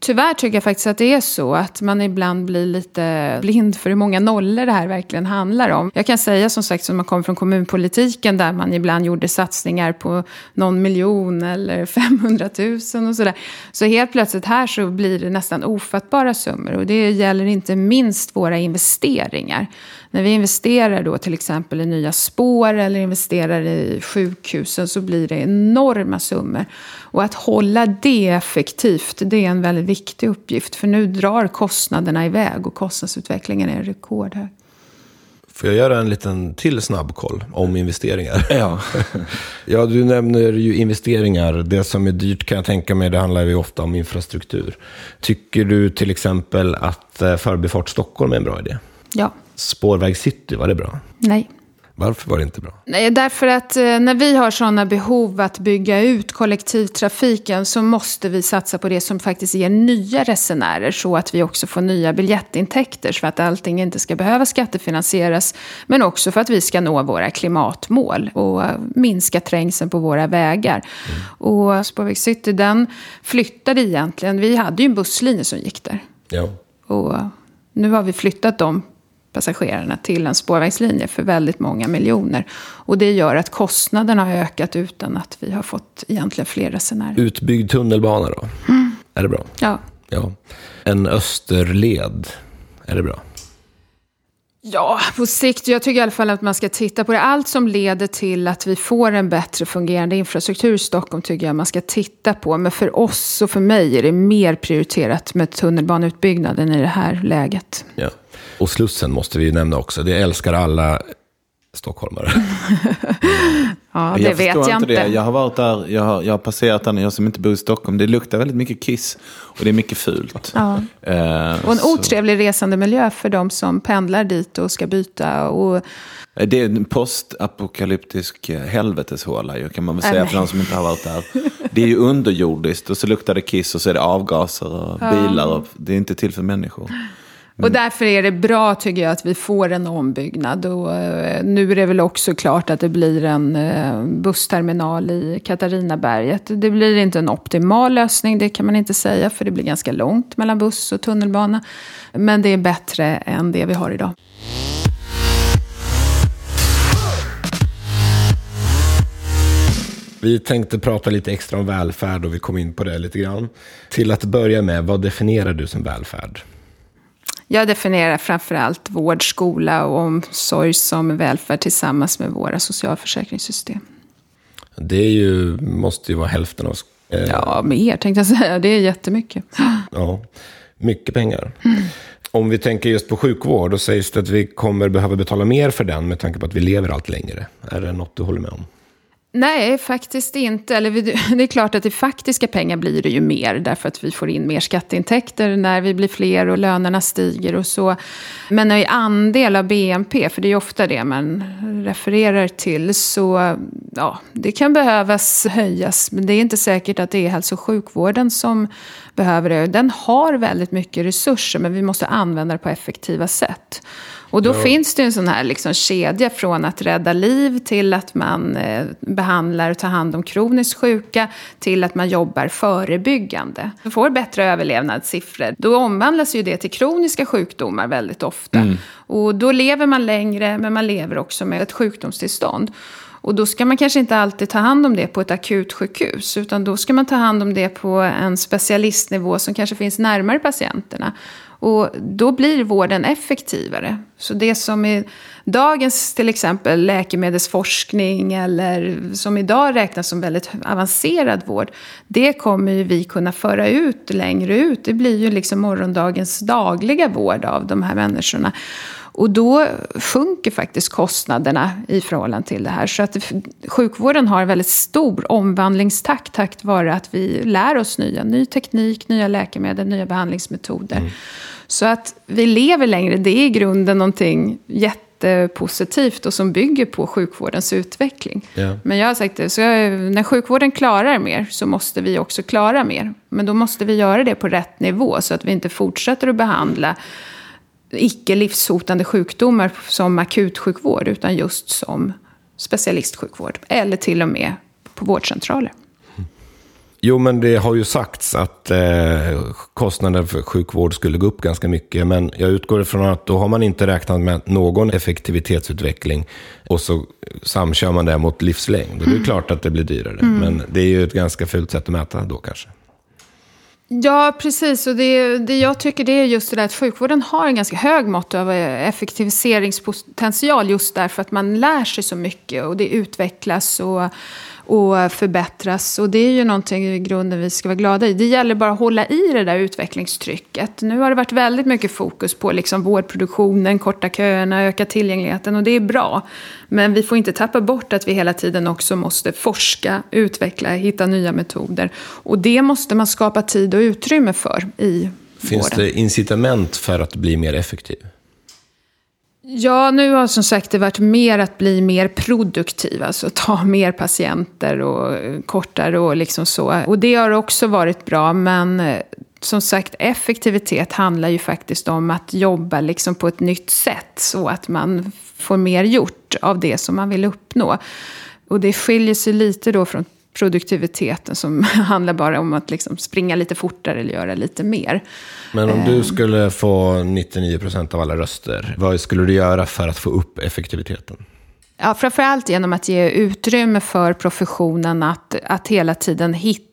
Tyvärr tycker jag faktiskt att det är så att man ibland blir lite blind för hur många nollor det här verkligen handlar om. Jag kan säga som sagt som man kommer från kommunpolitiken där man ibland gjorde satsningar på någon miljon eller 500 000 och sådär. Så helt plötsligt här så blir det nästan ofattbara summor och det gäller inte minst våra investeringar. När vi investerar då till exempel i nya spår eller investerar i sjukhusen så blir det enorma summor. Och att hålla det effektivt, det är en väldigt viktig uppgift. För nu drar kostnaderna iväg och kostnadsutvecklingen är rekordhög. Får jag göra en liten till snabbkoll om investeringar? Ja. ja, du nämner ju investeringar. Det som är dyrt kan jag tänka mig, det handlar ju ofta om infrastruktur. Tycker du till exempel att eh, Förbifart Stockholm är en bra idé? Ja. Spårväg City, var det bra? Nej. Varför var det inte bra? Nej, därför att eh, när vi har sådana behov att bygga ut kollektivtrafiken så måste vi satsa på det som faktiskt ger nya resenärer så att vi också får nya biljettintäkter så att allting inte ska behöva skattefinansieras men också för att vi ska nå våra klimatmål och eh, minska trängseln på våra vägar. Mm. Och Spårväg City den flyttade egentligen, vi hade ju en busslinje som gick där. Ja. Och nu har vi flyttat dem passagerarna till en spårvägslinje för väldigt många miljoner. Och det gör att kostnaderna har ökat utan att vi har fått egentligen fler resenärer. Utbyggd tunnelbana då? Mm. Är det bra? Ja. ja. En österled, är det bra? Ja, på sikt. Jag tycker i alla fall att man ska titta på det. Allt som leder till att vi får en bättre fungerande infrastruktur i Stockholm tycker jag man ska titta på. Men för oss och för mig är det mer prioriterat med tunnelbaneutbyggnaden i det här läget. Ja. Och Slussen måste vi nämna också. Det älskar alla stockholmare. ja, det jag vet jag inte. Det. Jag har varit där, jag har, jag har passerat den, jag som inte bor i Stockholm. Det luktar väldigt mycket kiss och det är mycket fult. Ja. Eh, och en så. otrevlig resandemiljö för de som pendlar dit och ska byta. Och... Eh, det är en postapokalyptisk eh, helveteshåla kan man väl säga för de som inte har varit där. Det är ju underjordiskt och så luktar det kiss och så är det avgaser och bilar. Och det är inte till för människor. Och därför är det bra tycker jag att vi får en ombyggnad. Och eh, nu är det väl också klart att det blir en eh, bussterminal i Katarinaberget. Det blir inte en optimal lösning, det kan man inte säga, för det blir ganska långt mellan buss och tunnelbana. Men det är bättre än det vi har idag. Vi tänkte prata lite extra om välfärd och vi kom in på det lite grann. Till att börja med, vad definierar du som välfärd? Jag definierar framförallt vård, skola och omsorg som välfärd tillsammans med våra socialförsäkringssystem. Det är ju, måste ju vara hälften av... Eh... Ja, mer tänkte jag säga. Det är jättemycket. Ja, mycket pengar. Mm. Om vi tänker just på sjukvård, då sägs det att vi kommer behöva betala mer för den med tanke på att vi lever allt längre. Är det något du håller med om? Nej, faktiskt inte. Eller det är klart att i faktiska pengar blir det ju mer därför att vi får in mer skatteintäkter när vi blir fler och lönerna stiger och så. Men i andel av BNP, för det är ju ofta det man refererar till, så ja, det kan behövas höjas. Men det är inte säkert att det är hälso och sjukvården som behöver det. Den har väldigt mycket resurser, men vi måste använda det på effektiva sätt. Och då ja. finns det en sån här liksom kedja från att rädda liv till att man eh, behandlar och tar hand om kroniskt sjuka till att man jobbar förebyggande. Man får bättre överlevnadssiffror. Då omvandlas ju det till kroniska sjukdomar väldigt ofta. Mm. Och då lever man längre, men man lever också med ett sjukdomstillstånd. Och då ska man kanske inte alltid ta hand om det på ett akutsjukhus. Utan då ska man ta hand om det på en specialistnivå som kanske finns närmare patienterna. Och då blir vården effektivare. Så det som i dagens till exempel läkemedelsforskning eller som idag räknas som väldigt avancerad vård. Det kommer ju vi kunna föra ut längre ut. Det blir ju liksom morgondagens dagliga vård av de här människorna. Och då sjunker faktiskt kostnaderna i förhållande till det här. Så att sjukvården har en väldigt stor omvandlingstakt tack vare att vi lär oss nya, ny teknik, nya läkemedel, nya behandlingsmetoder. Mm. Så att vi lever längre, det är i grunden någonting jättepositivt och som bygger på sjukvårdens utveckling. Yeah. Men jag har sagt det, så när sjukvården klarar mer så måste vi också klara mer. Men då måste vi göra det på rätt nivå så att vi inte fortsätter att behandla icke livshotande sjukdomar som akutsjukvård utan just som specialistsjukvård. Eller till och med på vårdcentraler. Jo, men det har ju sagts att eh, kostnaden för sjukvård skulle gå upp ganska mycket. Men jag utgår ifrån att då har man inte räknat med någon effektivitetsutveckling. Och så samkör man det mot livslängd. Och det är mm. klart att det blir dyrare. Mm. Men det är ju ett ganska fult sätt att mäta då kanske. Ja, precis. Och det, det jag tycker det är just det där att sjukvården har en ganska hög mått av eh, effektiviseringspotential just därför att man lär sig så mycket och det utvecklas. och och förbättras. Och det är ju någonting i grunden vi ska vara glada i. Det gäller bara att hålla i det där utvecklingstrycket. Nu har det varit väldigt mycket fokus på liksom vårdproduktionen, korta köerna, öka tillgängligheten och det är bra. Men vi får inte tappa bort att vi hela tiden också måste forska, utveckla, hitta nya metoder. Och det måste man skapa tid och utrymme för i Finns vården. det incitament för att bli mer effektiv? Ja, nu har som sagt det varit mer att bli mer produktiv, alltså ta mer patienter och eh, kortare och liksom så. Och det har också varit bra, men eh, som sagt effektivitet handlar ju faktiskt om att jobba liksom på ett nytt sätt så att man får mer gjort av det som man vill uppnå. Och det skiljer sig lite då från produktiviteten som handlar bara om att liksom springa lite fortare eller göra lite mer. Men om du skulle få 99 procent av alla röster, vad skulle du göra för att få upp effektiviteten? Ja, framförallt genom att ge utrymme för professionen att, att hela tiden hitta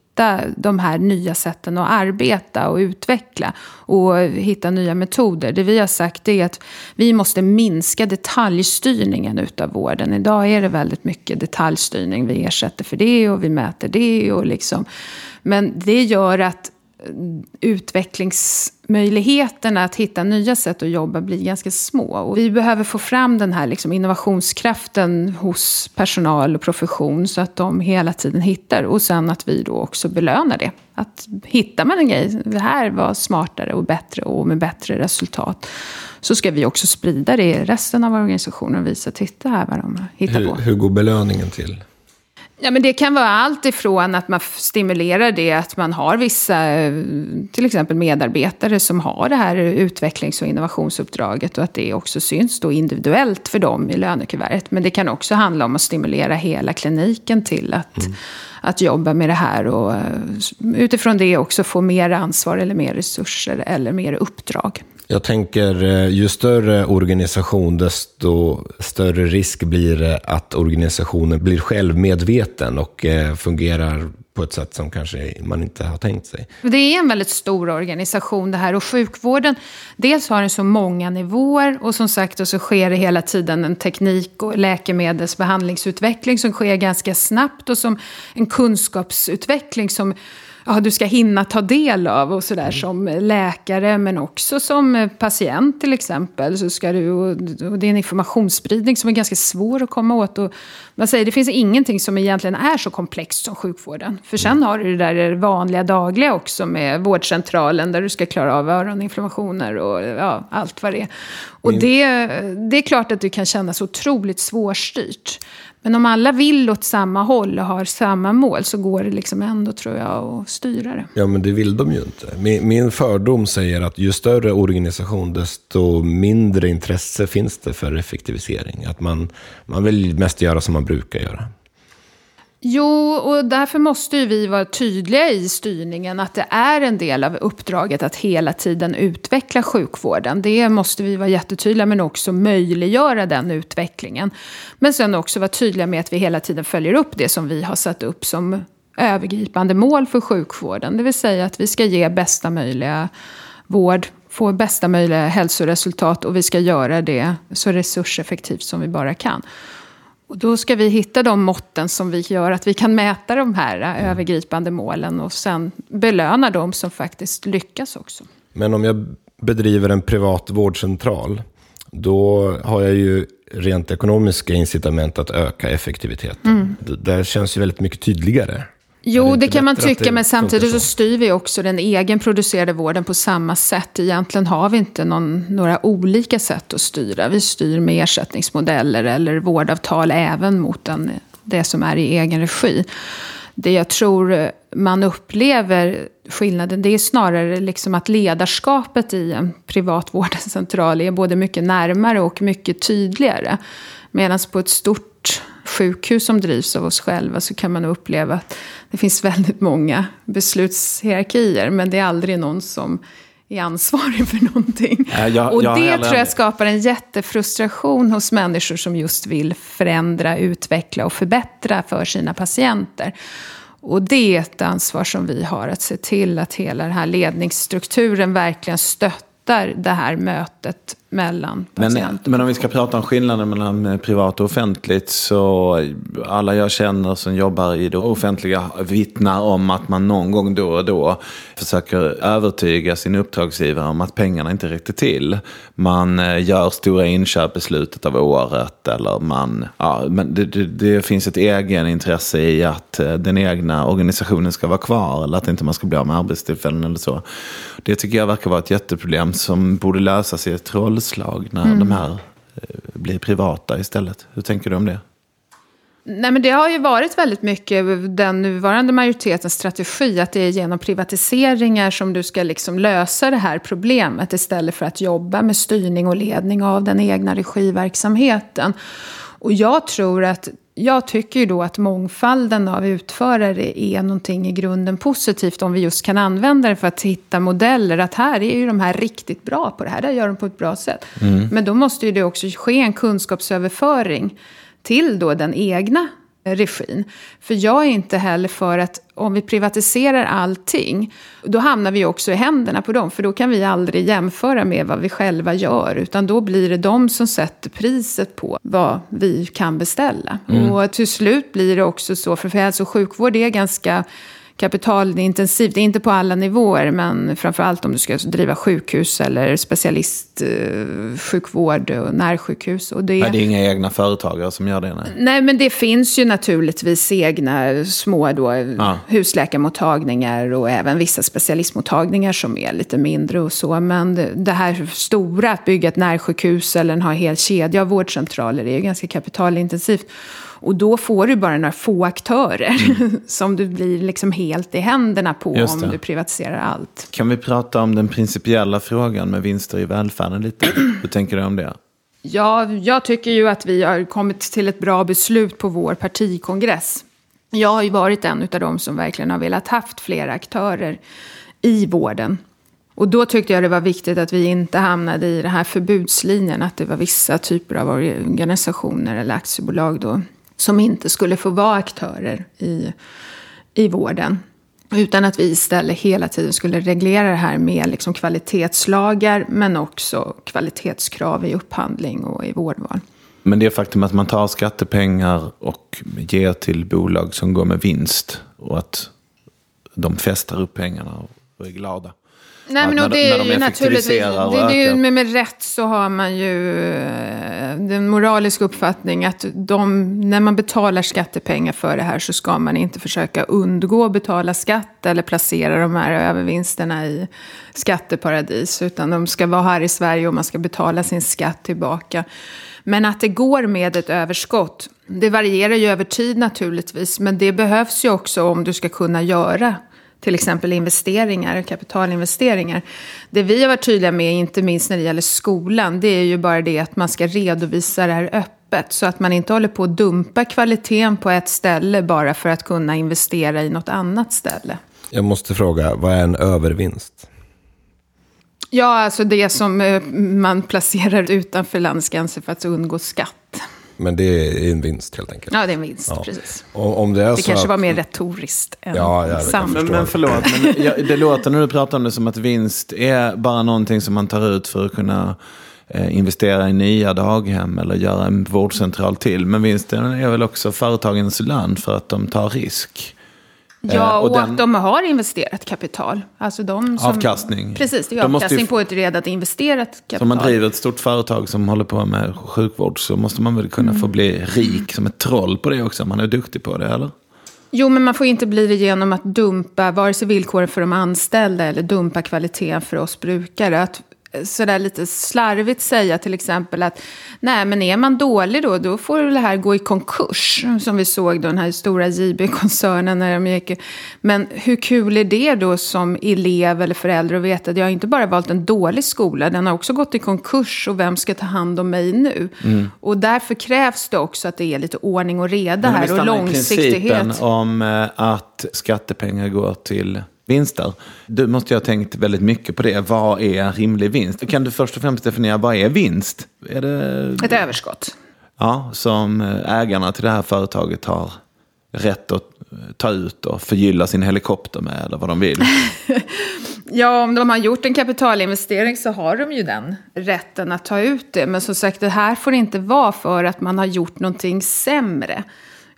de här nya sätten att arbeta och utveckla och hitta nya metoder. Det vi har sagt är att vi måste minska detaljstyrningen utav vården. Idag är det väldigt mycket detaljstyrning. Vi ersätter för det och vi mäter det. Och liksom. Men det gör att utvecklingsmöjligheterna att hitta nya sätt att jobba blir ganska små. Och vi behöver få fram den här liksom innovationskraften hos personal och profession så att de hela tiden hittar. Och sen att vi då också belönar det. Att hittar man en grej, det här var smartare och bättre och med bättre resultat. Så ska vi också sprida det i resten av organisationen och visa, titta här vad de hittar på. Hur går belöningen till? Ja, men det kan vara allt ifrån att man stimulerar det, att man har vissa, eh, till exempel medarbetare som har det här utvecklings och innovationsuppdraget och att det också syns då individuellt för dem i lönekuvertet. Men det kan också handla om att stimulera hela kliniken till att, mm att jobba med det här och eh, utifrån det också få mer ansvar eller mer resurser eller mer uppdrag. Jag tänker, eh, ju större organisation, desto större risk blir det att organisationen blir självmedveten och eh, fungerar på ett sätt som kanske man inte har tänkt sig. Det är en väldigt stor organisation det här och sjukvården, dels har den så många nivåer och som sagt och så sker det hela tiden en teknik och läkemedelsbehandlingsutveckling som sker ganska snabbt och som en kunskapsutveckling som ja, du ska hinna ta del av och sådär mm. som läkare men också som patient till exempel. Så ska du, och det är en informationsspridning som är ganska svår att komma åt. Och man säger, det finns ingenting som egentligen är så komplext som sjukvården. För sen mm. har du det där vanliga dagliga också med vårdcentralen där du ska klara av öroninflammationer och ja, allt vad det är. Och det, det är klart att det kan kännas otroligt svårstyrt. Men om alla vill åt samma håll och har samma mål så går det liksom ändå, tror jag, att styra det. Ja, men det vill de ju inte. Min, min fördom säger att ju större organisation, desto mindre intresse finns det för effektivisering. Att man, man vill mest göra som man brukar göra. Jo, och därför måste ju vi vara tydliga i styrningen att det är en del av uppdraget att hela tiden utveckla sjukvården. Det måste vi vara jättetydliga men också möjliggöra den utvecklingen. Men sen också vara tydliga med att vi hela tiden följer upp det som vi har satt upp som övergripande mål för sjukvården. Det vill säga att vi ska ge bästa möjliga vård, få bästa möjliga hälsoresultat och vi ska göra det så resurseffektivt som vi bara kan. Och då ska vi hitta de måtten som vi gör att vi kan mäta de här mm. övergripande målen och sen belöna de som faktiskt lyckas också. Men om jag bedriver en privat vårdcentral, då har jag ju rent ekonomiska incitament att öka effektiviteten. Mm. Det, det känns ju väldigt mycket tydligare. Jo, det, det kan man tycka, men samtidigt så styr vi också den egenproducerade vården på samma sätt. Egentligen har vi inte någon, några olika sätt att styra. Vi styr med ersättningsmodeller eller vårdavtal även mot den, det som är i egen regi. Det jag tror man upplever skillnaden, det är snarare liksom att ledarskapet i en privat vårdcentral är både mycket närmare och mycket tydligare. Medan på ett stort sjukhus som drivs av oss själva så kan man uppleva att det finns väldigt många beslutshierarkier men det är aldrig någon som är ansvarig för någonting. Äh, jag, och jag det tror jag skapar en jättefrustration hos människor som just vill förändra, utveckla och förbättra för sina patienter. Och det är ett ansvar som vi har, att se till att hela den här ledningsstrukturen verkligen stöttar det här mötet mellan. Men, men om vi ska prata om skillnaden mellan eh, privat och offentligt så alla jag känner som jobbar i det offentliga vittnar om att man någon gång då och då försöker övertyga sin uppdragsgivare om att pengarna inte räcker till. Man eh, gör stora inköp i slutet av året eller man, ja, men det, det, det finns ett egenintresse i att eh, den egna organisationen ska vara kvar eller att inte man ska bli av med arbetstillfällen eller så. Det tycker jag verkar vara ett jätteproblem som borde lösas i ett roll trollslag när mm. de här eh, blir privata istället? Hur tänker du om det? Nej, men det har ju varit väldigt mycket den nuvarande majoritetens strategi. Att det är genom privatiseringar som du ska liksom lösa det här problemet. Istället för att jobba med styrning och ledning av den egna regiverksamheten. Och jag tror att jag tycker ju då att mångfalden av utförare är någonting i grunden positivt om vi just kan använda det för att hitta modeller. Att här är ju de här riktigt bra på det här, det gör de på ett bra sätt. Mm. Men då måste ju det också ske en kunskapsöverföring till då den egna regin. För jag är inte heller för att om vi privatiserar allting, då hamnar vi också i händerna på dem. För då kan vi aldrig jämföra med vad vi själva gör. Utan då blir det de som sätter priset på vad vi kan beställa. Mm. Och till slut blir det också så, för hälso och sjukvård är ganska kapitalintensivt. Inte på alla nivåer, men framförallt om du ska driva sjukhus eller specialistsjukvård och närsjukhus. Och det, nej, det är inga egna företagare som gör det? Nej, nej men det finns ju naturligtvis egna små då, ja. husläkarmottagningar och även vissa specialistmottagningar som är lite mindre och så. Men det, det här stora, att bygga ett närsjukhus eller ha en hel kedja av vårdcentraler, är ju ganska kapitalintensivt. Och då får du bara några få aktörer mm. som du blir liksom helt i händerna på om du privatiserar allt. Kan vi prata om den principiella frågan med vinster i välfärden lite? Hur tänker du om det? Ja, jag tycker ju att vi har kommit till ett bra beslut på vår partikongress. Jag har ju varit en av dem som verkligen har velat haft fler aktörer i vården. Och då tyckte jag det var viktigt att vi inte hamnade i den här förbudslinjen, att det var vissa typer av organisationer eller aktiebolag då som inte skulle få vara aktörer i, i vården. Utan att vi istället hela tiden skulle reglera det här med liksom kvalitetslagar men också kvalitetskrav i upphandling och i vårdval. Men det faktum att man tar skattepengar och ger till bolag som går med vinst och att de fästar upp pengarna och är glada. Nej, men när, det är ju naturligtvis, det, det är med, med rätt så har man ju eh, den moraliska uppfattning att de, när man betalar skattepengar för det här så ska man inte försöka undgå att betala skatt eller placera de här övervinsterna i skatteparadis. Utan de ska vara här i Sverige och man ska betala sin skatt tillbaka. Men att det går med ett överskott, det varierar ju över tid naturligtvis. Men det behövs ju också om du ska kunna göra till exempel investeringar, kapitalinvesteringar. Det vi har varit tydliga med, inte minst när det gäller skolan, det är ju bara det att man ska redovisa det här öppet. Så att man inte håller på att dumpa kvaliteten på ett ställe bara för att kunna investera i något annat ställe. Jag måste fråga, vad är en övervinst? Ja, alltså det som eh, man placerar utanför landets gränser för att undgå skatt. Men det är en vinst helt enkelt. Ja, det är en vinst, ja. precis. Om, om det är det kanske att... var mer retoriskt än ja, ja, sant. Men, men förlåt, men jag, det låter när du pratar om det som att vinst är bara någonting som man tar ut för att kunna eh, investera i nya daghem eller göra en vårdcentral till. Men vinsten är väl också företagens lön för att de tar risk. Ja, eh, och, och den, att de har investerat kapital. Alltså de som, avkastning. Precis, det är de avkastning ju, på ett redan investerat kapital. Om man driver ett stort företag som håller på med sjukvård så måste man väl kunna mm. få bli rik som ett troll på det också, om man är duktig på det, eller? Jo, men man får inte bli det genom att dumpa vare sig villkoren för de anställda eller dumpa kvaliteten för oss brukare. Att sådär lite slarvigt säga till exempel att nej men är man dålig då, då får det här gå i konkurs. Som vi såg då den här stora JB-koncernen när de gick. Men hur kul är det då som elev eller förälder att veta att jag inte bara valt en dålig skola, den har också gått i konkurs och vem ska ta hand om mig nu? Mm. Och därför krävs det också att det är lite ordning och reda här och långsiktighet. om eh, att skattepengar går till vinster. Du måste ju ha tänkt väldigt mycket på det. Vad är en rimlig vinst? Kan du först och främst definiera vad är vinst? Är det... Ett överskott. Ja, som ägarna till det här företaget har rätt att ta ut och förgylla sin helikopter med eller vad de vill. ja, om de har gjort en kapitalinvestering så har de ju den rätten att ta ut det. Men som sagt, det här får inte vara för att man har gjort någonting sämre.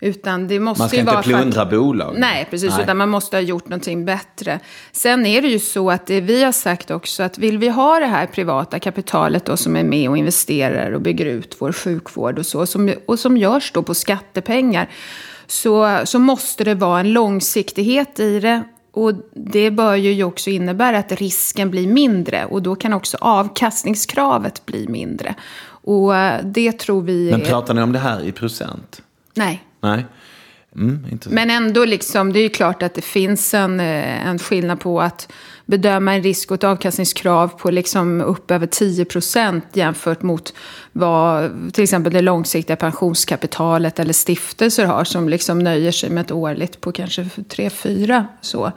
Utan det måste man ska inte plundra bolag. Nej, precis. Nej. Utan man måste ha gjort någonting bättre. Sen är det ju så att det vi har sagt också att vill vi ha det här privata kapitalet då som är med och investerar och bygger ut vår sjukvård och så. Som, och som görs då på skattepengar. Så, så måste det vara en långsiktighet i det. Och det bör ju också innebära att risken blir mindre. Och då kan också avkastningskravet bli mindre. Och eh, det tror vi... Men pratar ni om det här i procent? Nej. Nej. Mm, Men ändå, liksom, det är ju klart att det finns en, eh, en skillnad på att bedöma en risk och ett avkastningskrav på liksom upp över 10 procent jämfört mot vad till exempel det långsiktiga pensionskapitalet eller stiftelser har som liksom nöjer sig med ett årligt på kanske 3-4 så.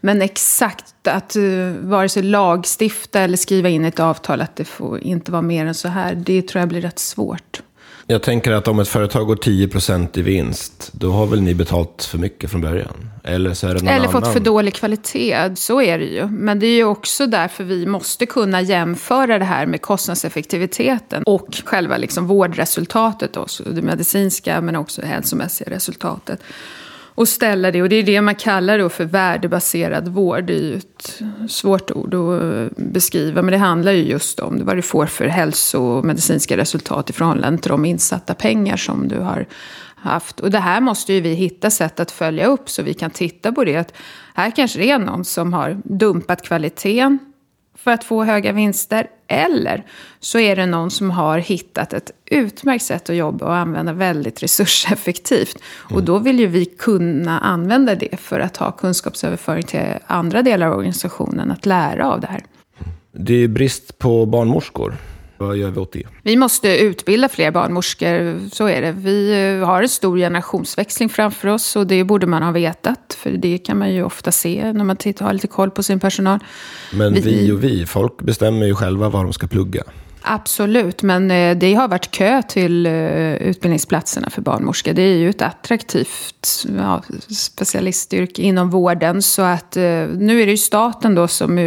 Men exakt att uh, vare sig lagstifta eller skriva in i ett avtal att det får inte vara mer än så här, det tror jag blir rätt svårt. Jag tänker att om ett företag går 10% i vinst, då har väl ni betalt för mycket från början? Eller så är det någon Eller annan. fått för dålig kvalitet, så är det ju. Men det är ju också därför vi måste kunna jämföra det här med kostnadseffektiviteten och själva liksom vårdresultatet, också, det medicinska men också hälsomässiga resultatet och ställa det. Och det är det man kallar då för värdebaserad vård. Det är ju ett svårt ord att beskriva. Men det handlar ju just om vad du får för hälso och medicinska resultat i förhållande till de insatta pengar som du har haft. Och det här måste ju vi hitta sätt att följa upp så vi kan titta på det. Att här kanske det är någon som har dumpat kvaliteten för att få höga vinster. Eller så är det någon som har hittat ett utmärkt sätt att jobba och använda väldigt resurseffektivt. Mm. Och då vill ju vi kunna använda det för att ha kunskapsöverföring till andra delar av organisationen, att lära av det här. Det är brist på barnmorskor. Vad gör vi åt det? Vi måste utbilda fler barnmorskor, så är det. Vi eh, har en stor generationsväxling framför oss och det borde man ha vetat. För det kan man ju ofta se när man tittar, har lite koll på sin personal. Men vi, vi och vi, folk bestämmer ju själva vad de ska plugga. Absolut, men eh, det har varit kö till eh, utbildningsplatserna för barnmorskor. Det är ju ett attraktivt ja, specialistyrke inom vården. Så att nu är det ju staten då som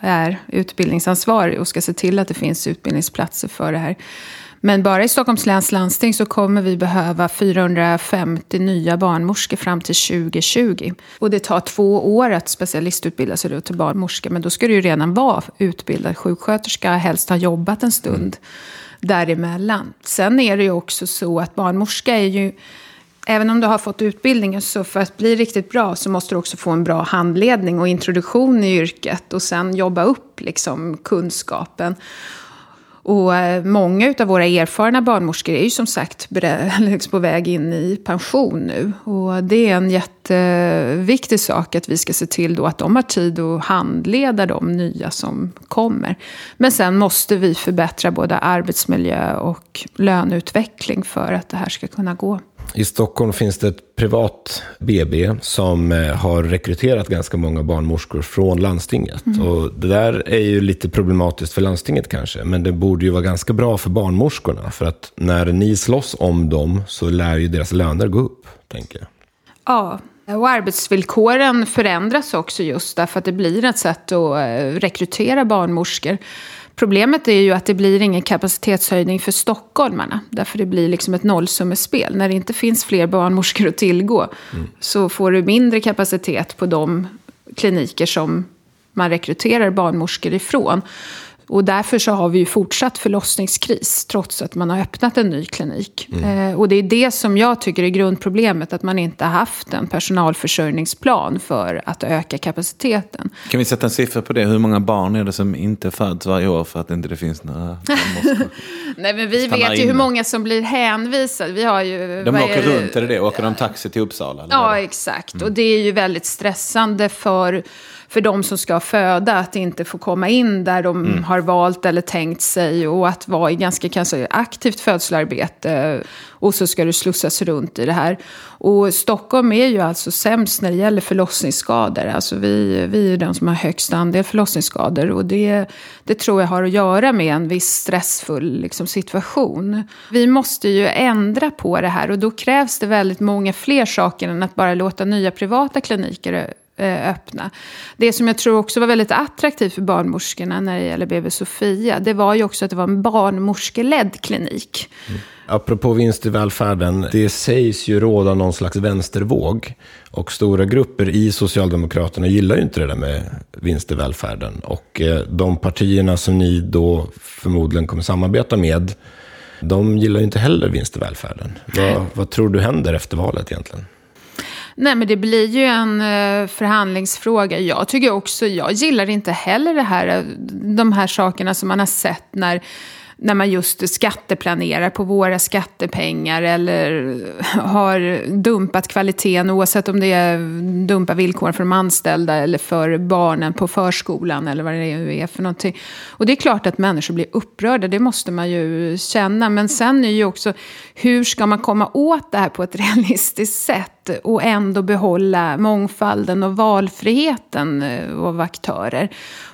är utbildningsansvarig och ska se till att det finns utbildningsplatser för det här. Men bara i Stockholms läns landsting så kommer vi behöva 450 nya barnmorskor fram till 2020. Och det tar två år att specialistutbilda sig till barnmorska. Men då ska du ju redan vara utbildad sjuksköterska, helst ha jobbat en stund mm. däremellan. Sen är det ju också så att barnmorska är ju även om du har fått utbildningen så för att bli riktigt bra så måste du också få en bra handledning och introduktion i yrket och sen jobba upp liksom kunskapen. Och eh, många av våra erfarna barnmorskor är ju som sagt på väg in i pension nu. Och det är en jätteviktig sak att vi ska se till då att de har tid att handleda de nya som kommer. Men sen måste vi förbättra både arbetsmiljö och löneutveckling för att det här ska kunna gå. I Stockholm finns det ett privat BB som eh, har rekryterat ganska många barnmorskor från landstinget. Mm. Och det där är ju lite problematiskt för landstinget kanske, men det borde ju vara ganska bra för barnmorskorna. För att när ni slåss om dem så lär ju deras löner gå upp, tänker jag. Ja, och arbetsvillkoren förändras också just därför att det blir ett sätt att eh, rekrytera barnmorskor. Problemet är ju att det blir ingen kapacitetshöjning för stockholmarna. Därför det blir liksom ett nollsummespel. När det inte finns fler barnmorskor att tillgå mm. så får du mindre kapacitet på de kliniker som man rekryterar barnmorskor ifrån. Och därför så har vi ju fortsatt förlossningskris trots att man har öppnat en ny klinik. Mm. Eh, och det är det som jag tycker är grundproblemet, att man inte har haft en personalförsörjningsplan för att öka kapaciteten. Kan vi sätta en siffra på det? Hur många barn är det som inte föds varje år för att inte det finns några Nej, men vi vet ju hur många som blir hänvisade. Vi har ju, de åker runt, är det det? Åker de taxi till Uppsala? Ja, exakt. Mm. Och det är ju väldigt stressande för för de som ska föda att inte få komma in där de mm. har valt eller tänkt sig och att vara i ganska kanske aktivt födselarbete och så ska du slussas runt i det här. Och Stockholm är ju alltså sämst när det gäller förlossningsskador. Alltså vi, vi är de som har högst andel förlossningsskador och det, det tror jag har att göra med en viss stressfull liksom, situation. Vi måste ju ändra på det här och då krävs det väldigt många fler saker än att bara låta nya privata kliniker öppna. Det som jag tror också var väldigt attraktivt för barnmorskorna när det gäller BB Sofia, det var ju också att det var en barnmorskeledd klinik. Mm. Apropå vinst i välfärden, det sägs ju råda någon slags vänstervåg. Och stora grupper i Socialdemokraterna gillar ju inte det där med vinst i välfärden. Och eh, de partierna som ni då förmodligen kommer samarbeta med, de gillar ju inte heller vinst i välfärden. Vad, vad tror du händer efter valet egentligen? Nej, men det blir ju en eh, förhandlingsfråga. Jag tycker också, jag gillar inte heller det här, eh, de här sakerna som man har sett när när man just skatteplanerar på våra skattepengar eller har dumpat kvaliteten oavsett om det är dumpa villkor för de anställda eller för barnen på förskolan eller vad det nu är för någonting. Och det är klart att människor blir upprörda, det måste man ju känna. Men sen är ju också, hur ska man komma åt det här på ett realistiskt sätt? Eh, och ändå behålla mångfalden och valfriheten eh, av aktörer.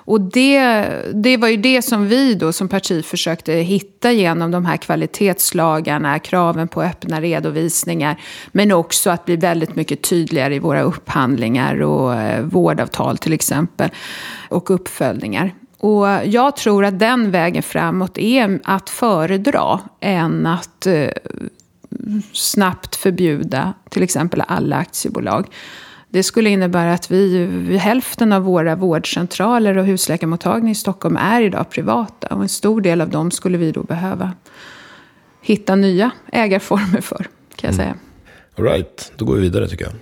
Och det, det var ju det som vi då som parti försökte hitta genom de här kvalitetslagarna, kraven på öppna redovisningar, men också att bli väldigt mycket tydligare i våra upphandlingar och eh, vårdavtal till exempel, och uppföljningar. Och jag tror att den vägen framåt är att föredra än att snabbt förbjuda till exempel alla aktiebolag. Det skulle innebära att vi, hälften av våra vårdcentraler och husläkarmottagningar i Stockholm är idag privata. Och en stor del av dem skulle vi då behöva hitta nya ägarformer för, kan jag säga. Mm. All right, då går vi vidare tycker jag.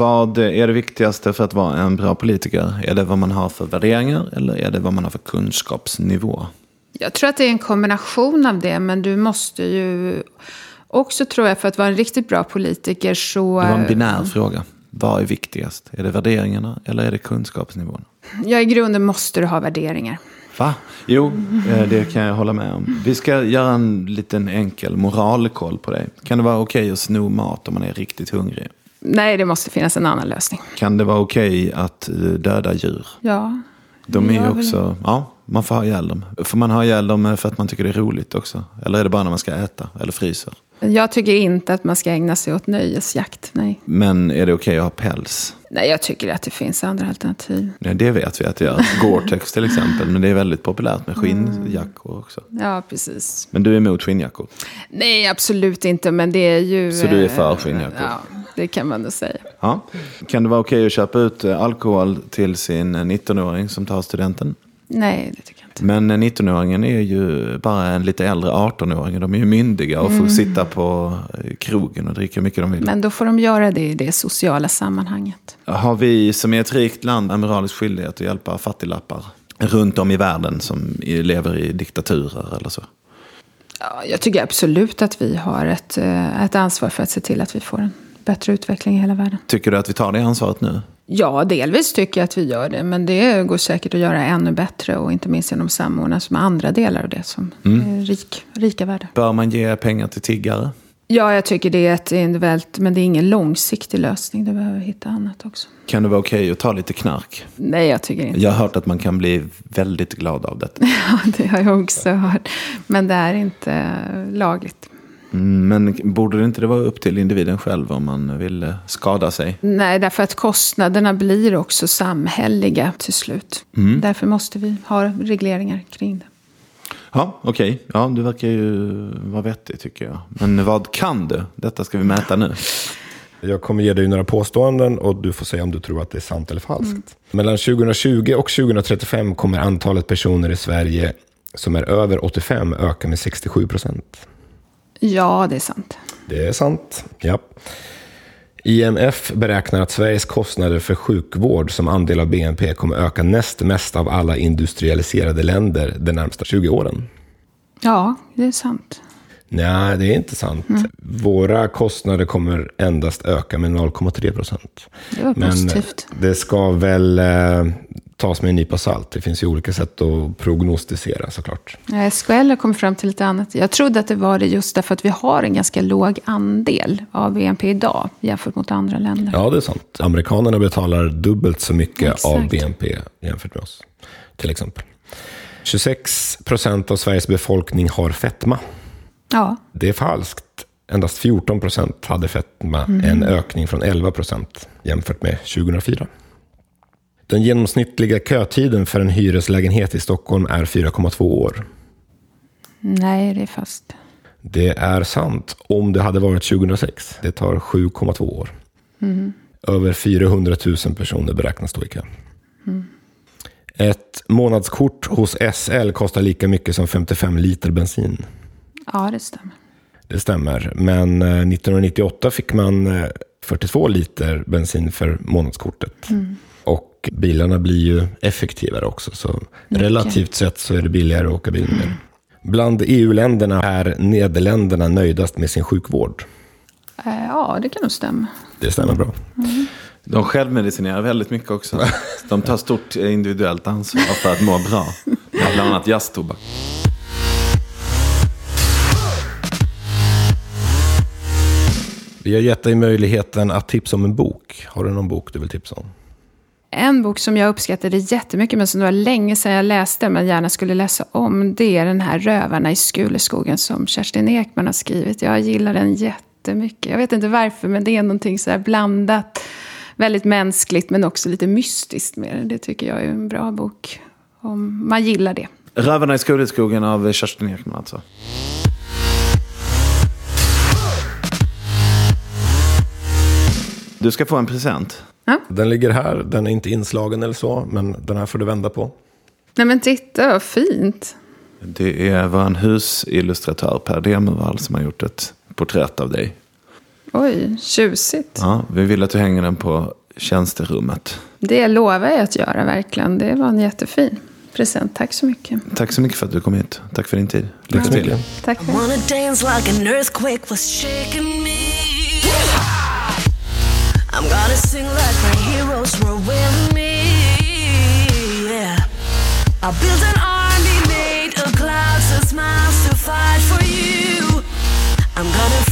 Vad är det viktigaste för att vara en bra politiker? Är det vad man har för värderingar eller är det vad man har för kunskapsnivå? Jag tror att det är en kombination av det, men du måste ju också, tror jag, för att vara en riktigt bra politiker så... Det var en binär fråga. Vad är viktigast? Är det värderingarna eller är det kunskapsnivån? Ja, i grunden måste du ha värderingar. Va? Jo, eh, det kan jag hålla med om. Vi ska göra en liten enkel moralkoll på dig. Kan det vara okej okay att sno mat om man är riktigt hungrig? Nej, det måste finnas en annan lösning. Kan det vara okej okay att eh, döda djur? Ja. De är ju också, ja, man får ha ihjäl dem. Får man ha ihjäl dem för att man tycker det är roligt också? Eller är det bara när man ska äta eller fryser? Jag tycker inte att man ska ägna sig åt nöjesjakt, nej. Men är det okej okay att ha päls? Nej, jag tycker att det finns andra alternativ. Nej, det vet vi att det gör. Gore-Tex till exempel. Men det är väldigt populärt med skinnjackor också. Ja, precis. Men du är emot skinnjackor? Nej, absolut inte. Men det är ju... Så du är för skinnjackor? Ja, det kan man nog säga. Ja. Kan det vara okej att köpa ut alkohol till sin 19-åring som tar studenten? Nej, det tycker jag inte. Men 19-åringen är ju bara en lite äldre 18-åring. De är ju myndiga och får mm. sitta på krogen och dricka mycket de vill. Men då får de göra det i det sociala sammanhanget. Har vi som är ett rikt land en moralisk skyldighet att hjälpa fattiglappar runt om i världen som lever i diktaturer eller så? Ja, jag tycker absolut att vi har ett, eh, ett ansvar för att se till att vi får en bättre utveckling i hela världen. Tycker du att vi tar det ansvaret nu? Ja, delvis tycker jag att vi gör det. Men det går säkert att göra ännu bättre. Och inte minst genom samordnas med andra delar av det som mm. är rik, rika världar. Bör man ge pengar till tiggare? Ja, jag tycker det är ett individuellt, men det är ingen långsiktig lösning. Du behöver hitta annat också. Kan det vara okej okay att ta lite knark? Nej, jag tycker inte Jag har hört att man kan bli väldigt glad av det. ja, det har jag också hört. Men det är inte lagligt. Mm, men borde det inte vara upp till individen själv om man vill skada sig? Nej, därför att kostnaderna blir också samhälleliga till slut. Mm. Därför måste vi ha regleringar kring det. Ja, okej. Okay. Ja, du verkar ju vara vettig tycker jag. Men vad kan du? Detta ska vi mäta nu. Jag kommer ge dig några påståenden och du får säga om du tror att det är sant eller falskt. Mm. Mellan 2020 och 2035 kommer antalet personer i Sverige som är över 85 öka med 67 procent. Ja, det är sant. Det är sant, ja. IMF beräknar att Sveriges kostnader för sjukvård som andel av BNP kommer öka näst mest av alla industrialiserade länder de närmsta 20 åren. Ja, det är sant. Nej, det är inte sant. Mm. Våra kostnader kommer endast öka med 0,3 procent. Det var positivt. Men det ska väl eh, tas med en nypa salt. Det finns ju olika sätt att prognostisera såklart. Ja, SKL har kommit fram till lite annat. Jag trodde att det var det just därför att vi har en ganska låg andel av BNP idag jämfört mot andra länder. Ja, det är sant. Amerikanerna betalar dubbelt så mycket Exakt. av BNP jämfört med oss, till exempel. 26 procent av Sveriges befolkning har fetma. Ja. Det är falskt. Endast 14 procent hade fetma, mm. en ökning från 11 procent jämfört med 2004. Den genomsnittliga kötiden för en hyreslägenhet i Stockholm är 4,2 år. Nej, det är fast. Det är sant om det hade varit 2006. Det tar 7,2 år. Mm. Över 400 000 personer beräknas stå i kö. Mm. Ett månadskort hos SL kostar lika mycket som 55 liter bensin. Ja, det stämmer. Det stämmer. Men 1998 eh, fick man 42 eh, liter bensin för månadskortet. Mm. Och bilarna blir ju effektivare också. Så relativt sett så är det billigare att åka bil med. Bland EU-länderna är Nederländerna nöjdast med sin sjukvård. Eh, Ja, det kan nog stämma. Det stämmer bra. De självmedicinerar väldigt mycket också. De tar stort individuellt ansvar för att må bra. Bland annat jazztobak. Vi har gett dig möjligheten att tipsa om en bok. Har du någon bok du vill tipsa om? En bok som jag uppskattade jättemycket, men som det var länge sedan jag läste, men gärna skulle läsa om, det är den här Rövarna i Skuleskogen som Kerstin Ekman har skrivit. Jag gillar den jättemycket. Jag vet inte varför, men det är någonting så här blandat. Väldigt mänskligt, men också lite mystiskt med det. Det tycker jag är en bra bok. Om man gillar det. Rövarna i Skuleskogen av Kerstin Ekman alltså. Du ska få en present. Den ligger här. Den är inte inslagen eller så, men den här får du vända på. Nej men titta, vad fint. Det är vår husillustratör Per Demervall som har gjort ett porträtt av dig. Oj, tjusigt. Ja, vi vill att du hänger den på tjänsterummet. Det lovar jag att göra verkligen. Det var en jättefin present. Tack så mycket. Tack så mycket för att du kom hit. Tack för din tid. Lycka Tack så till. mycket. Tack. I'm gonna sing like my heroes were with me. Yeah. I'll build an army made of clouds and smiles to fight for you. I'm gonna